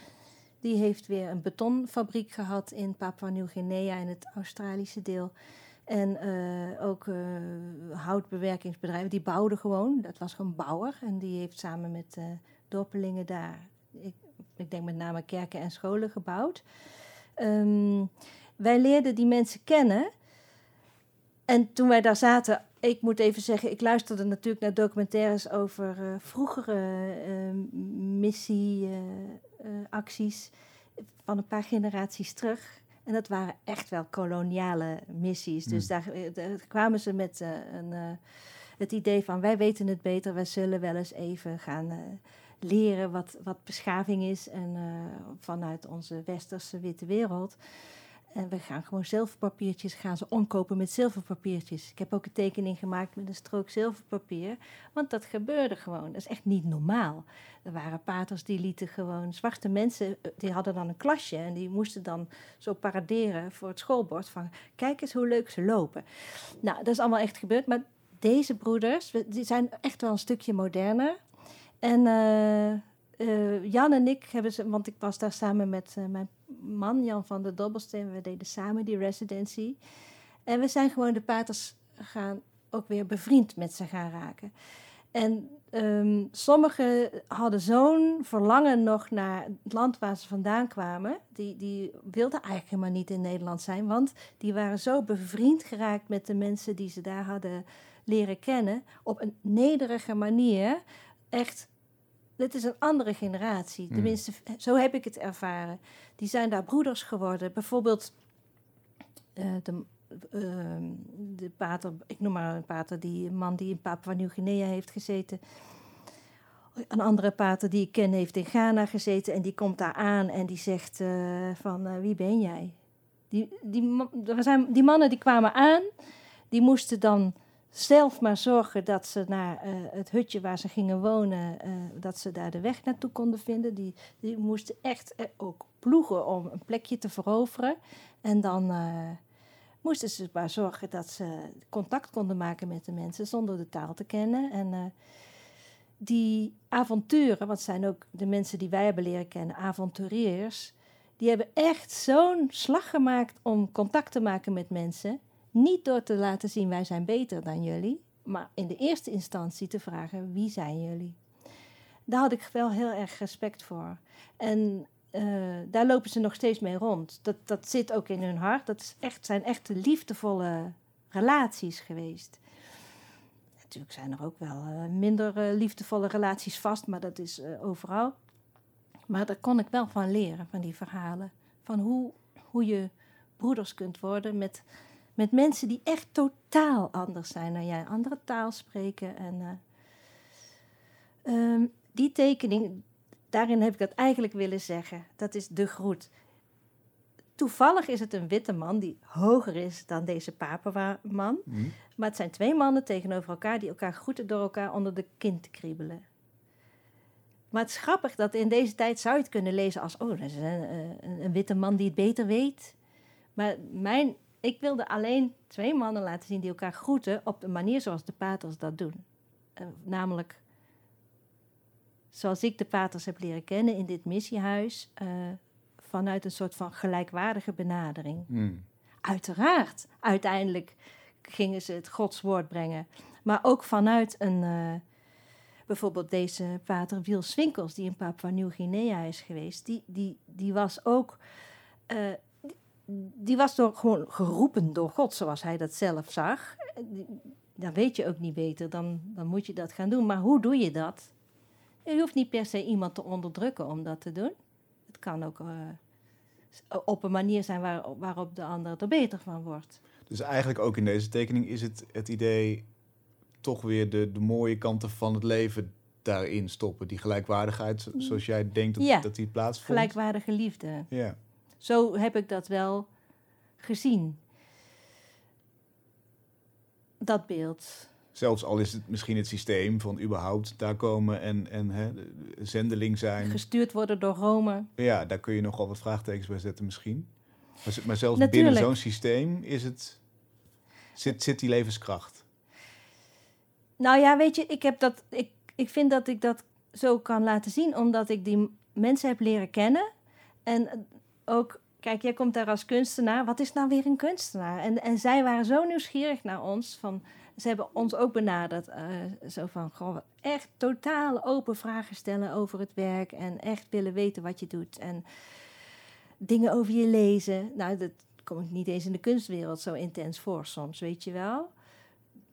Die heeft weer een betonfabriek gehad in Papua Nieuw-Guinea in het Australische deel. En eh, ook eh, houtbewerkingsbedrijven, die bouwden gewoon. Dat was gewoon bouwer. En die heeft samen met eh dorpelingen daar, ik, ik denk met name kerken en scholen gebouwd. Ehm, wij leerden die mensen kennen. En toen wij daar zaten, ik moet even zeggen, ik luisterde natuurlijk naar documentaires over eh, vroegere eh, missieacties van een paar generaties terug. En dat waren echt wel koloniale missies. Dus daar, eh, daar kwamen ze met eh, een, eh, het idee van wij weten het beter, wij zullen wel eens even gaan eh, leren wat, wat beschaving is. En eh, vanuit onze westerse witte wereld. En we gaan gewoon zilverpapiertjes gaan ze omkopen met zilverpapiertjes. Ik heb ook een tekening gemaakt met een strook zilverpapier. Want dat gebeurde gewoon. Dat is echt niet normaal. Er waren paters die lieten gewoon zwarte mensen... eh, die hadden dan een klasje en die moesten dan zo paraderen voor het schoolbord. Van kijk eens hoe leuk ze lopen. Nou, dat is allemaal echt gebeurd. Maar deze broeders, die zijn echt wel een stukje moderner. En eh, eh, Jan en ik hebben ze... Want ik was daar samen met eh, mijn man, Jan van der Dobbelsteen. We deden samen die residency. En we zijn gewoon de paters gaan ook weer bevriend met ze gaan raken. En ehm, sommigen hadden zo'n verlangen nog naar het land waar ze vandaan kwamen. Die, die wilden eigenlijk helemaal niet in Nederland zijn, want die waren zo bevriend geraakt met de mensen die ze daar hadden leren kennen. Op een nederige manier. Echt, dit is een andere generatie. Mm. Tenminste, zo heb ik het ervaren. Die zijn daar broeders geworden. Bijvoorbeeld eh, de, ehm, de pater, ik noem maar een pater, die een man die in Papua Nieuw-Guinea heeft gezeten. Een andere pater die ik ken heeft in Ghana gezeten en die komt daar aan en die zegt eh, van eh, wie ben jij? Die, die, er zijn, die mannen die kwamen aan, die moesten dan zelf maar zorgen dat ze naar eh, het hutje waar ze gingen wonen, eh, dat ze daar de weg naartoe konden vinden. Die, die moesten echt eh, ook ploegen om een plekje te veroveren. En dan moesten ze maar zorgen dat ze contact konden maken met de mensen zonder de taal te kennen. En die avonturen, het zijn ook de mensen die wij hebben leren kennen, avonturiers, die hebben echt zo'n slag gemaakt om contact te maken met mensen. Niet door te laten zien wij zijn beter dan jullie, maar in de eerste instantie te vragen wie zijn jullie. Daar had ik wel heel erg respect voor. En eh, daar lopen ze nog steeds mee rond. Dat, dat zit ook in hun hart. Dat is echt, zijn echt liefdevolle relaties geweest. Natuurlijk zijn er ook wel eh, minder eh, liefdevolle relaties vast, maar dat is overal. Maar daar kon ik wel van leren, van die verhalen. Van hoe, hoe je broeders kunt worden met, met mensen die echt totaal anders zijn dan jij. Andere taal spreken. En, eh, ehm, die tekening, daarin heb ik dat eigenlijk willen zeggen. Dat is de groet. Toevallig is het een witte man die hoger is dan deze Papua-man. Hm? Maar het zijn twee mannen tegenover elkaar die elkaar groeten door elkaar onder de kin te kriebelen. Maar het is grappig dat in deze tijd zou je het kunnen lezen als... oh, dat is een, een, een witte man die het beter weet. Maar mijn, ik wilde alleen twee mannen laten zien die elkaar groeten... op de manier zoals de paters dat doen. Eh, namelijk zoals ik de paters heb leren kennen in dit missiehuis, eh, vanuit een soort van gelijkwaardige benadering. Hmm. Uiteraard, uiteindelijk gingen ze het Gods woord brengen. Maar ook vanuit een, eh, bijvoorbeeld deze pater Wiel Swinkels, die in Papua Nieuw-Guinea is geweest, die, die, die was ook, die, was door, gewoon geroepen door God, zoals hij dat zelf zag. Dan weet je ook niet beter, dan, dan moet je dat gaan doen. Maar hoe doe je dat? Je hoeft niet per se iemand te onderdrukken om dat te doen. Het kan ook eh, op een manier zijn waar, waarop de ander er beter van wordt. Dus eigenlijk ook in deze tekening is het het idee toch weer de, de mooie kanten van het leven daarin stoppen. Die gelijkwaardigheid, zo- zoals jij denkt dat, Ja. dat die plaatsvond. Gelijkwaardige liefde. Ja. Zo heb ik dat wel gezien. Dat beeld. Zelfs al is het misschien het systeem van überhaupt daar komen en, en hè, de- de zendeling zijn. Gestuurd worden door Rome. Ja, daar kun je nogal wat vraagtekens bij zetten misschien. Maar, maar zelfs Natuurlijk. binnen zo'n systeem is het, zit, zit die levenskracht. Nou ja, weet je, ik, heb dat, ik, ik vind dat ik dat zo kan laten zien, omdat ik die mensen heb leren kennen. En ook, kijk, jij komt daar als kunstenaar. Wat is nou weer een kunstenaar? En, en zij waren zo nieuwsgierig naar ons. Van, ze hebben ons ook benaderd. eh, zo van, goh, echt totaal open vragen stellen over het werk. En echt willen weten wat je doet. En dingen over je lezen. Nou, dat kom ik niet eens in de kunstwereld zo intens voor soms, weet je wel.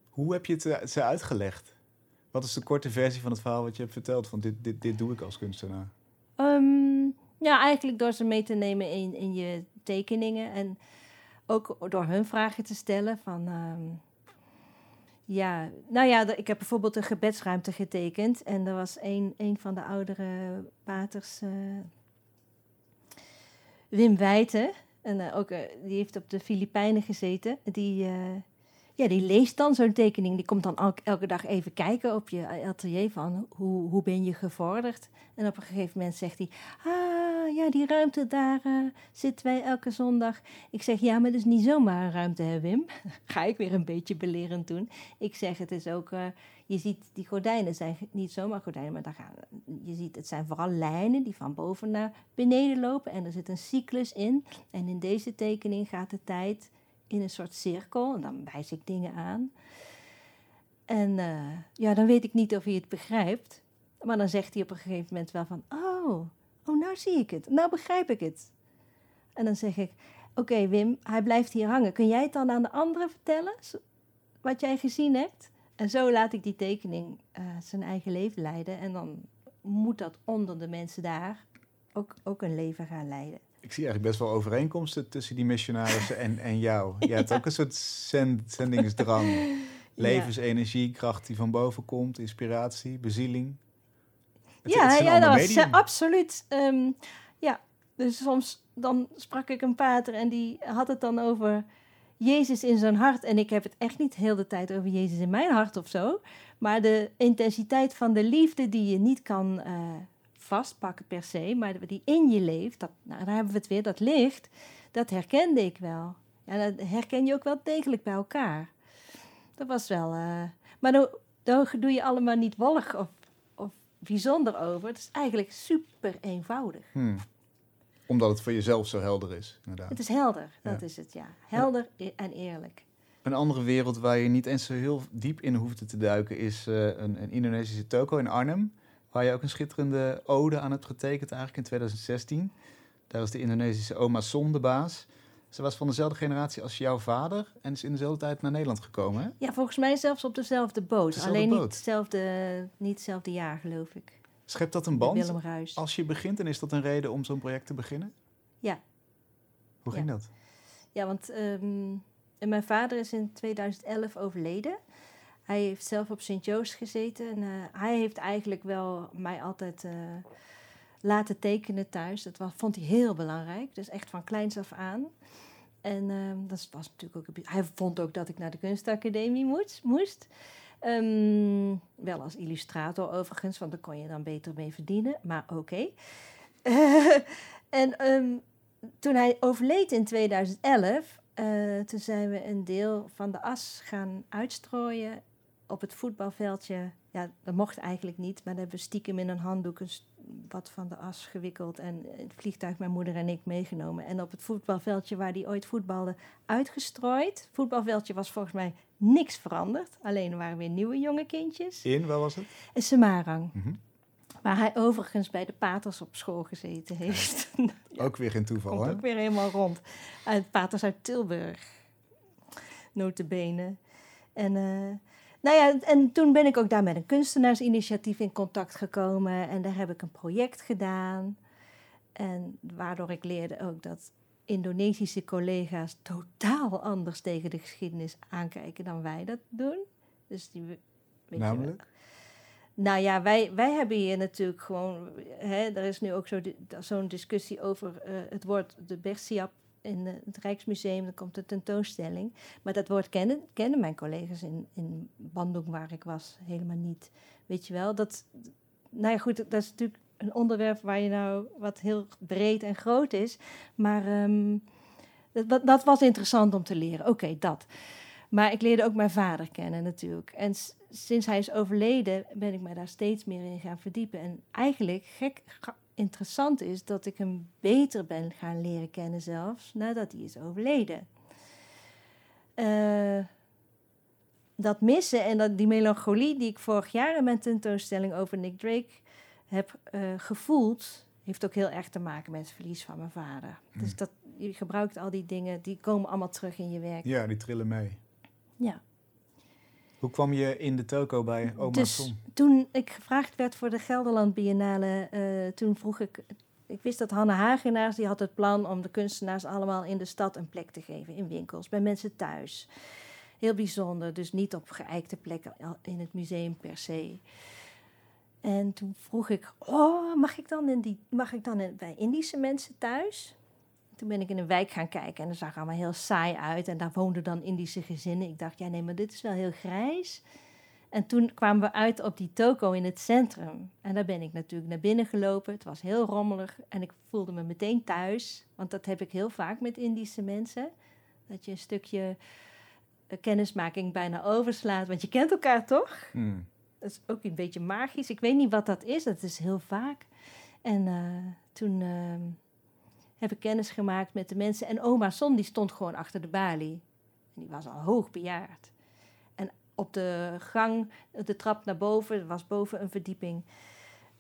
Hoe heb je het eh, ze uitgelegd? Wat is de korte versie van het verhaal wat je hebt verteld? Van dit, dit, dit doe ik als kunstenaar. Ehm, ja, eigenlijk door ze mee te nemen in, in je tekeningen. En ook door hun vragen te stellen van... ehm, ja, nou ja, ik heb bijvoorbeeld een gebedsruimte getekend. En er was een, een van de oudere paters, eh, Wim Wijten. En eh, ook, eh, die heeft op de Filipijnen gezeten. Die, ja, die leest dan zo'n tekening. Die komt dan elke, elke dag even kijken op je atelier van hoe, hoe ben je gevorderd. En op een gegeven moment zegt hij, ah ja, die ruimte daar eh, zitten wij elke zondag. Ik zeg, ja, maar dat is niet zomaar een ruimte, hè Wim? (laughs) Ga ik weer een beetje belerend doen. Ik zeg, het is ook, eh, je ziet, die gordijnen zijn niet zomaar gordijnen, maar daar gaan, je ziet, het zijn vooral lijnen die van boven naar beneden lopen. En er zit een cyclus in. En in deze tekening gaat de tijd in een soort cirkel. En dan wijs ik dingen aan. En eh, ja, dan weet ik niet of hij het begrijpt. Maar dan zegt hij op een gegeven moment wel van... Oh, oh nou zie ik het. Nou begrijp ik het. En dan zeg ik... Oké Wim, hij blijft hier hangen. Kun jij het dan aan de anderen vertellen? Wat jij gezien hebt? En zo laat ik die tekening eh, zijn eigen leven leiden. En dan moet dat onder de mensen daar ook, ook een leven gaan leiden. Ik zie eigenlijk best wel overeenkomsten tussen die missionarissen en, en jou. (laughs) Je hebt ook een soort zend, zendingsdrang. (laughs) Levensenergie, kracht die van boven komt, inspiratie, bezieling. Het, ja, het ja dat was eh, absoluut. ehm, ja, dus soms dan sprak ik een pater en die had het dan over Jezus in zijn hart. En ik heb het echt niet heel de tijd over Jezus in mijn hart of zo. Maar de intensiteit van de liefde die je niet kan eh, vastpakken per se, maar die in je leeft, dat, nou, daar hebben we het weer, dat licht, dat herkende ik wel. Ja, dat herken je ook wel degelijk bij elkaar. Dat was wel. eh, maar daar, daar doe je allemaal niet wollig of bijzonder over. Het is eigenlijk super eenvoudig. Hmm. Omdat het voor jezelf zo helder is, inderdaad. Het is helder, dat Ja. is het, ja. Helder e- en eerlijk. Een andere wereld waar je niet eens zo heel diep in hoeft te duiken is eh, een, een Indonesische toko in Arnhem. Waar je ook een schitterende ode aan hebt getekend eigenlijk in 2016. Daar is de Indonesische oma Son de baas. Ze was van dezelfde generatie als jouw vader en is in dezelfde tijd naar Nederland gekomen. Hè? Ja, volgens mij zelfs op dezelfde boot. Dezelfde Alleen boot. niet hetzelfde, niet hetzelfde jaar, geloof ik. Schept dat een band? Als je begint, en is dat een reden om zo'n project te beginnen? Ja. Hoe ging dat? Ja, want ehm, mijn vader is in 2011 overleden. Hij heeft zelf op Sint Joost gezeten. En, eh, hij heeft eigenlijk wel mij altijd eh, laten tekenen thuis. Dat was, vond hij heel belangrijk. Dus echt van kleins af aan. En ehm, dat was natuurlijk ook... Hij vond ook dat ik naar de kunstacademie moest. moest. Ehm, wel als illustrator overigens, want daar kon je dan beter mee verdienen. Maar oké. (laughs) en ehm, toen hij overleed in 2011, eh, toen zijn we een deel van de as gaan uitstrooien op het voetbalveldje, ja, dat mocht eigenlijk niet, maar daar hebben we stiekem in een handdoek een wat van de as gewikkeld en het vliegtuig mijn moeder en ik meegenomen. En op het voetbalveldje waar die ooit voetbalde, uitgestrooid. Het voetbalveldje was volgens mij niks veranderd, alleen er waren weer nieuwe jonge kindjes. In, waar was het? In Semarang. Mhm. Waar hij overigens bij de paters op school gezeten heeft. (laughs) Ook weer geen toeval, Komt hè? ook weer helemaal rond. Uit paters uit Tilburg. Notabene. En, eh, nou ja, en toen ben ik ook daar met een kunstenaarsinitiatief in contact gekomen. En daar heb ik een project gedaan. En waardoor ik leerde ook dat Indonesische collega's totaal anders tegen de geschiedenis aankijken dan wij dat doen. Dus die, weet je. Namelijk? Nou ja, wij, wij hebben hier natuurlijk gewoon. Hè, er is nu ook zo zo'n discussie over eh, het woord de Bersiap in het Rijksmuseum. Dan komt de tentoonstelling. Maar dat woord kennen, kennen mijn collega's in, in Bandung, waar ik was, helemaal niet. Weet je wel? Dat, nou ja, goed, dat is natuurlijk een onderwerp waar je nou wat heel breed en groot is. Maar ehm, dat, dat- was interessant om te leren. Oké, dat. Maar ik leerde ook mijn vader kennen natuurlijk. En sinds hij is overleden ben ik mij daar steeds meer in gaan verdiepen. En eigenlijk gek interessant is dat ik hem beter ben gaan leren kennen zelfs nadat hij is overleden. Eh, dat missen en dat, die melancholie die ik vorig jaar in mijn tentoonstelling over Nick Drake heb eh, gevoeld, heeft ook heel erg te maken met het verlies van mijn vader. Dus dat, je gebruikt al die dingen, die komen allemaal terug in je werk. Ja, die trillen mee. Ja. Hoe kwam je in de toko bij oma dus toen ik gevraagd werd voor de Gelderland Biennale, eh, toen vroeg ik... Ik wist dat Hanne Hagenaars, die had het plan om de kunstenaars allemaal in de stad een plek te geven. In winkels, bij mensen thuis. Heel bijzonder, dus niet op geëikte plekken in het museum per se. En toen vroeg ik, oh, mag ik dan, in die, mag ik dan in, bij Indische mensen thuis? Toen ben ik in een wijk gaan kijken en dat zag allemaal heel saai uit. En daar woonden dan Indische gezinnen. Ik dacht, ja nee, maar dit is wel heel grijs. En toen kwamen we uit op die toko in het centrum. En daar ben ik natuurlijk naar binnen gelopen. Het was heel rommelig en ik voelde me meteen thuis. Want dat heb ik heel vaak met Indische mensen. Dat je een stukje eh, kennismaking bijna overslaat. Want je kent elkaar toch? Hmm. Dat is ook een beetje magisch. Ik weet niet wat dat is. Dat is heel vaak. En eh, toen ehm, heb ik kennis gemaakt met de mensen. En oma Son die stond gewoon achter de balie. En die was al hoog bejaard. En op de gang, de trap naar boven, was boven een verdieping,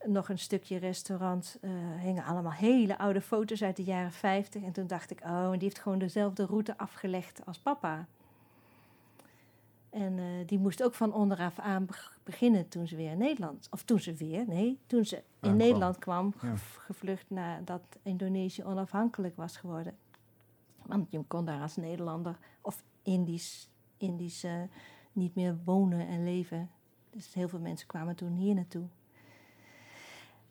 nog een stukje restaurant. eh hingen allemaal hele oude foto's uit de jaren 50. En toen dacht ik, oh, en die heeft gewoon dezelfde route afgelegd als papa. En eh, die moest ook van onderaf aan beg- beginnen toen ze weer in Nederland... Of toen ze weer, nee, toen ze in Aankwam. Nederland kwam... Ja. ge- gevlucht nadat Indonesië onafhankelijk was geworden. Want je kon daar als Nederlander of Indisch, Indisch eh, niet meer wonen en leven. Dus heel veel mensen kwamen toen hier naartoe.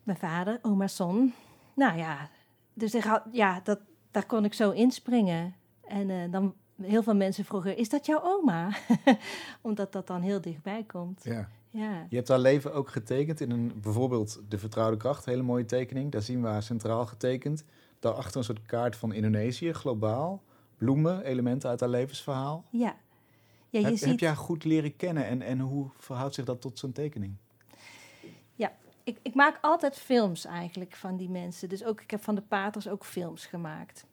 Mijn vader, oma Son. Nou ja, dus ik had, ja dat, daar kon ik zo inspringen. En eh, dan heel veel mensen vroegen, is dat jouw oma? (laughs) Omdat dat dan heel dichtbij komt. Ja. Ja, Je hebt haar leven ook getekend in een, bijvoorbeeld De Vertrouwde Kracht, hele mooie tekening. Daar zien we haar centraal getekend. Daarachter een soort kaart van Indonesië, globaal. Bloemen, elementen uit haar levensverhaal. ja. ja je heb, ziet... heb je haar goed leren kennen en, en hoe verhoudt zich dat tot zo'n tekening? ik, ik maak altijd films eigenlijk van die mensen. Dus ook, ik heb van de paters ook films gemaakt.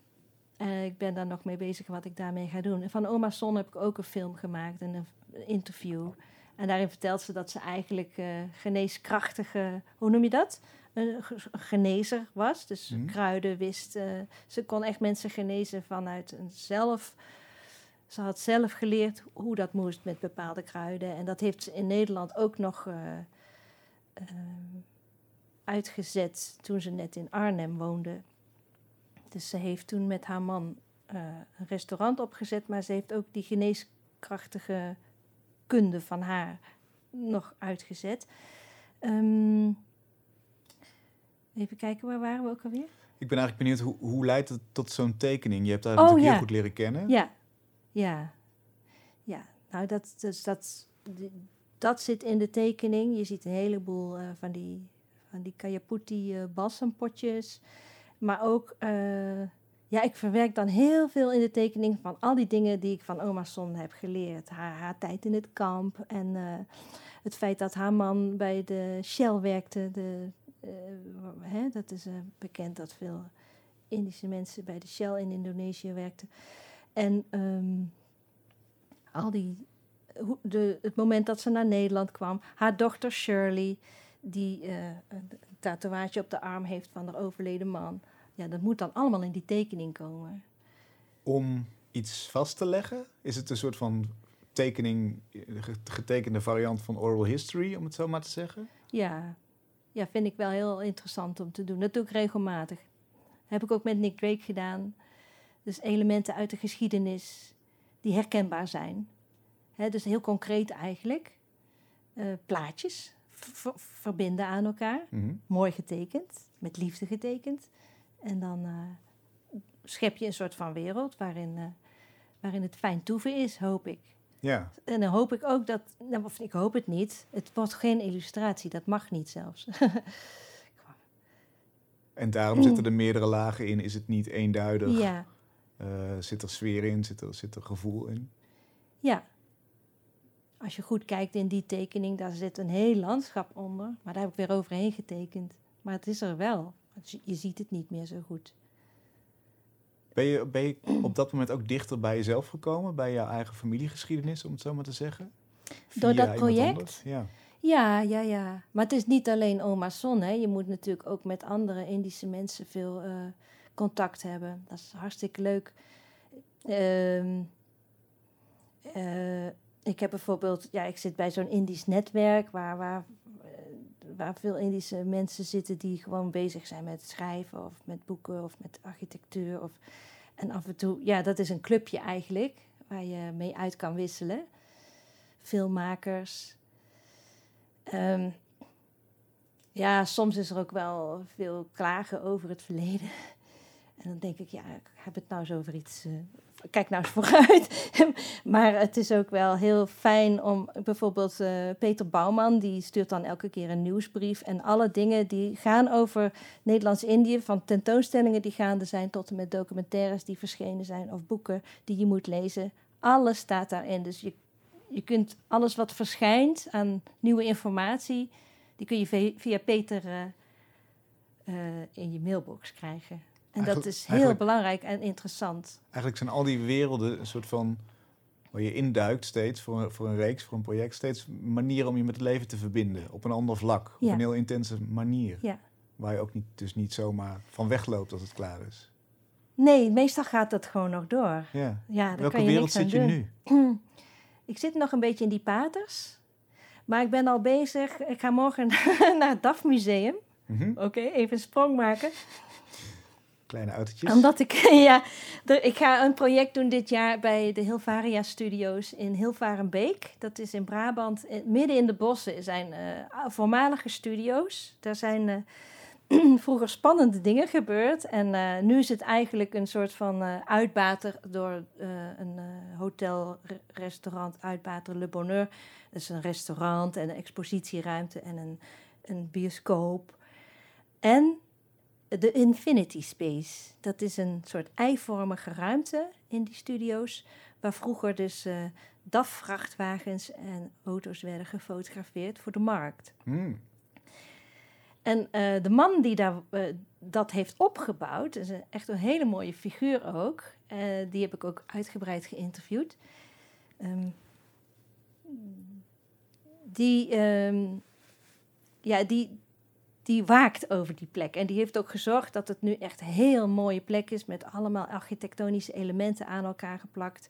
En ik ben daar nog mee bezig wat ik daarmee ga doen. En van Oma Son heb ik ook een film gemaakt en een interview. En daarin vertelt ze dat ze eigenlijk eh, geneeskrachtige, hoe noem je dat? Een ge- genezer was. Dus Mhm. kruiden wist. eh, ze kon echt mensen genezen vanuit een zelf. Ze had zelf geleerd hoe dat moest met bepaalde kruiden. En dat heeft ze in Nederland ook nog eh, eh, uitgezet toen ze net in Arnhem woonde. Dus ze heeft toen met haar man eh, een restaurant opgezet, maar ze heeft ook die geneeskrachtige kunde van haar nog uitgezet. Ehm, even kijken, waar waren we ook alweer? Ik ben eigenlijk benieuwd, hoe, hoe leidt het tot zo'n tekening? Je hebt haar Oh, natuurlijk ja. heel goed leren kennen. Ja, ja, ja. Nou, dat, dus dat, dat zit in de tekening. Je ziet een heleboel eh, van die, van die Kajaputi balsampotjes. Maar ook, eh, ja, ik verwerk dan heel veel in de tekening van al die dingen die ik van oma Son heb geleerd. Haar, haar tijd in het kamp en eh, het feit dat haar man bij de Shell werkte. De, eh, hè, dat is bekend dat veel Indische mensen bij de Shell in Indonesië werkten. En ehm, al die, de, het moment dat ze naar Nederland kwam. Haar dochter Shirley, die een tatoeage op de arm heeft van haar overleden man. Ja, dat moet dan allemaal in die tekening komen. Om iets vast te leggen? Is het een soort van tekening, ge- getekende variant van oral history, om het zo maar te zeggen? Ja. ja, vind ik wel heel interessant om te doen. Dat doe ik regelmatig. Heb ik ook met Nick Drake gedaan. Dus elementen uit de geschiedenis die herkenbaar zijn. Dus heel concreet eigenlijk. Eh, plaatjes verbinden aan elkaar. Mhm. Mooi getekend, met liefde getekend. En dan eh, schep je een soort van wereld waarin, eh, waarin het fijn toeven is, hoop ik. Ja, En dan hoop ik ook dat, nou, of ik hoop het niet, het wordt geen illustratie, dat mag niet zelfs. (laughs) en daarom zitten er meerdere lagen in. Is het niet eenduidig? ja, Eh, zit er sfeer in? Zit er, zit er gevoel in? ja. Als je goed kijkt in die tekening, daar zit een heel landschap onder. Maar daar heb ik weer overheen getekend. Maar het is er wel. Je- Je ziet het niet meer zo goed. Ben je, ben je op dat moment ook dichter bij jezelf gekomen? Bij jouw eigen familiegeschiedenis, om het zo maar te zeggen? Door dat project? Ja. Ja, ja, ja. Maar het is niet alleen oma Son. Hè. Je moet natuurlijk ook met andere Indische mensen veel eh, contact hebben. Dat is hartstikke leuk. Ehm, eh, ik heb bijvoorbeeld, ja, ik zit bij zo'n Indisch netwerk waar, waar, waar veel Indische mensen zitten die gewoon bezig zijn met schrijven of met boeken of met architectuur. Of, en af en toe, ja, dat is een clubje eigenlijk waar je mee uit kan wisselen. Filmmakers. Ehm, ja, soms is er ook wel veel klagen over het verleden. (laughs) En dan denk ik, ja, ik heb het nou eens over iets. eh, kijk nou eens (laughs) vooruit. maar het is ook wel heel fijn om bijvoorbeeld eh, Peter Bouwman, die stuurt dan elke keer een nieuwsbrief. En alle dingen die gaan over Nederlands-Indië, van tentoonstellingen die gaande zijn tot en met documentaires die verschenen zijn of boeken die je moet lezen. Alles staat daarin. Dus je je kunt alles wat verschijnt aan nieuwe informatie, die kun je via Peter eh, eh, in je mailbox krijgen. En dat is heel belangrijk en interessant. Eigenlijk zijn al die werelden een soort van... waar je induikt steeds voor een, voor een reeks, voor een project... steeds manieren om je met het leven te verbinden. Op een ander vlak. Op een heel intense manier. Ja. Waar je ook niet, dus niet zomaar van wegloopt als het klaar is. Nee, meestal gaat dat gewoon nog door. Ja. Ja, Welke kan je wereld zit je doen. nu? (clears throat) Ik zit nog een beetje in die paters. Maar ik ben al bezig. Ik ga morgen (laughs) naar het DAF Museum. Mhm. Oké, even een sprong maken. Kleine autootjes. Omdat ik, (laughs) ja, ik ga een project doen dit jaar bij de Hilvaria Studios in Hilvarenbeek. Dat is in Brabant, eh, midden in de bossen zijn eh, voormalige studio's. Daar zijn eh, (clears throat) vroeger spannende dingen gebeurd. En nu is het eigenlijk een soort van uitbater door een eh, hotel, re- restaurant, uitbater Le Bonheur. Dat is een restaurant en een expositieruimte en een, een bioscoop. En de Infinity Space. Dat is een soort eivormige ruimte in die studio's, waar vroeger dus eh DAF-vrachtwagens en auto's werden gefotografeerd voor de markt. Hmm. En eh, de man die daar, eh, dat heeft opgebouwd, is een, echt een hele mooie figuur ook. Die heb ik ook uitgebreid geïnterviewd. Ehm, die, ehm, ja, die, die waakt over die plek. En die heeft ook gezorgd dat het nu echt een heel mooie plek is... met allemaal architectonische elementen aan elkaar geplakt.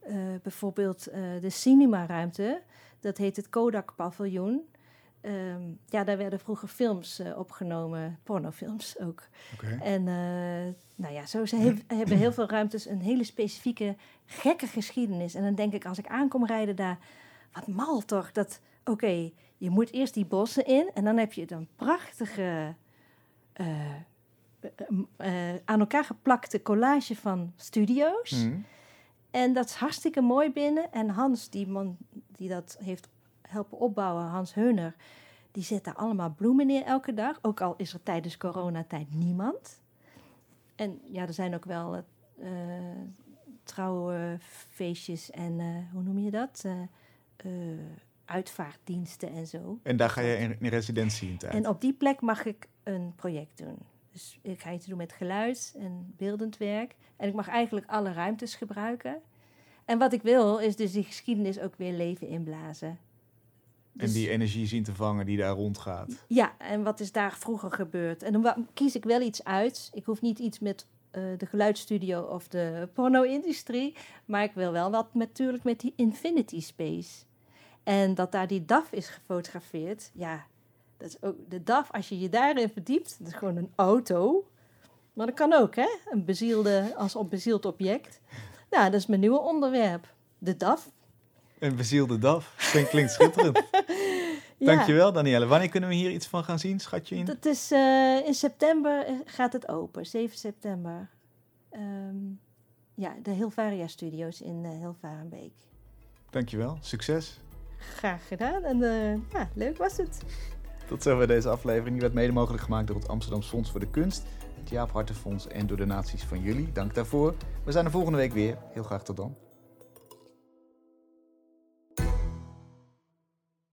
Eh, bijvoorbeeld eh, de cinemaruimte, dat heet het Kodak Paviljoen. Ehm, ja, daar werden vroeger films eh, opgenomen, pornofilms ook. En nou ja, zo ze he- hebben heel veel ruimtes een hele specifieke, gekke geschiedenis. En dan denk ik, als ik aankom rijden daar, wat mal toch, dat, oké, je moet eerst die bossen in en dan heb je een prachtige, eh, eh, eh, aan elkaar geplakte collage van studio's. Hmm. En dat is hartstikke mooi binnen. En Hans, die man die dat heeft helpen opbouwen, Hans Heuner, die zet daar allemaal bloemen neer elke dag. Ook al is er tijdens coronatijd niemand. en ja, er zijn ook wel uh, trouwfeestjes en hoe noem je dat? Uitvaartdiensten en zo. En daar ga je in, in residentie in tijd? En op die plek mag ik een project doen. Dus ik ga iets doen met geluid en beeldend werk. En ik mag eigenlijk alle ruimtes gebruiken. En wat ik wil, is dus die geschiedenis ook weer leven inblazen. en dus die energie zien te vangen die daar rondgaat. Ja, en wat is daar vroeger gebeurd? En dan kies ik wel iets uit. Ik hoef niet iets met uh, de geluidsstudio of de porno-industrie. Maar ik wil wel wat natuurlijk met die infinity space. En dat daar die DAF is gefotografeerd. Ja, dat is ook de DAF, als je je daarin verdiept, dat is gewoon een auto. Maar dat kan ook, hè? Een bezielde, als een bezield object. Nou, dat is mijn nieuwe onderwerp. De DAF. Een bezielde DAF. Klinkt, klinkt schitterend. (laughs) ja. Dankjewel, Danielle. Wanneer kunnen we hier iets van gaan zien, schatje in? Dat is uh, in september eh, gaat het open, 7 september. Um, ja, de Hilvaria Studios in uh, Hilvarenbeek. Dankjewel, succes. Graag gedaan en uh, ja, leuk was het. Tot zover deze aflevering. Die werd mede mogelijk gemaakt door het Amsterdam Fonds voor de Kunst, het Jaap Hartenfonds en door donaties van jullie. Dank daarvoor. We zijn er volgende week weer. Heel graag tot dan.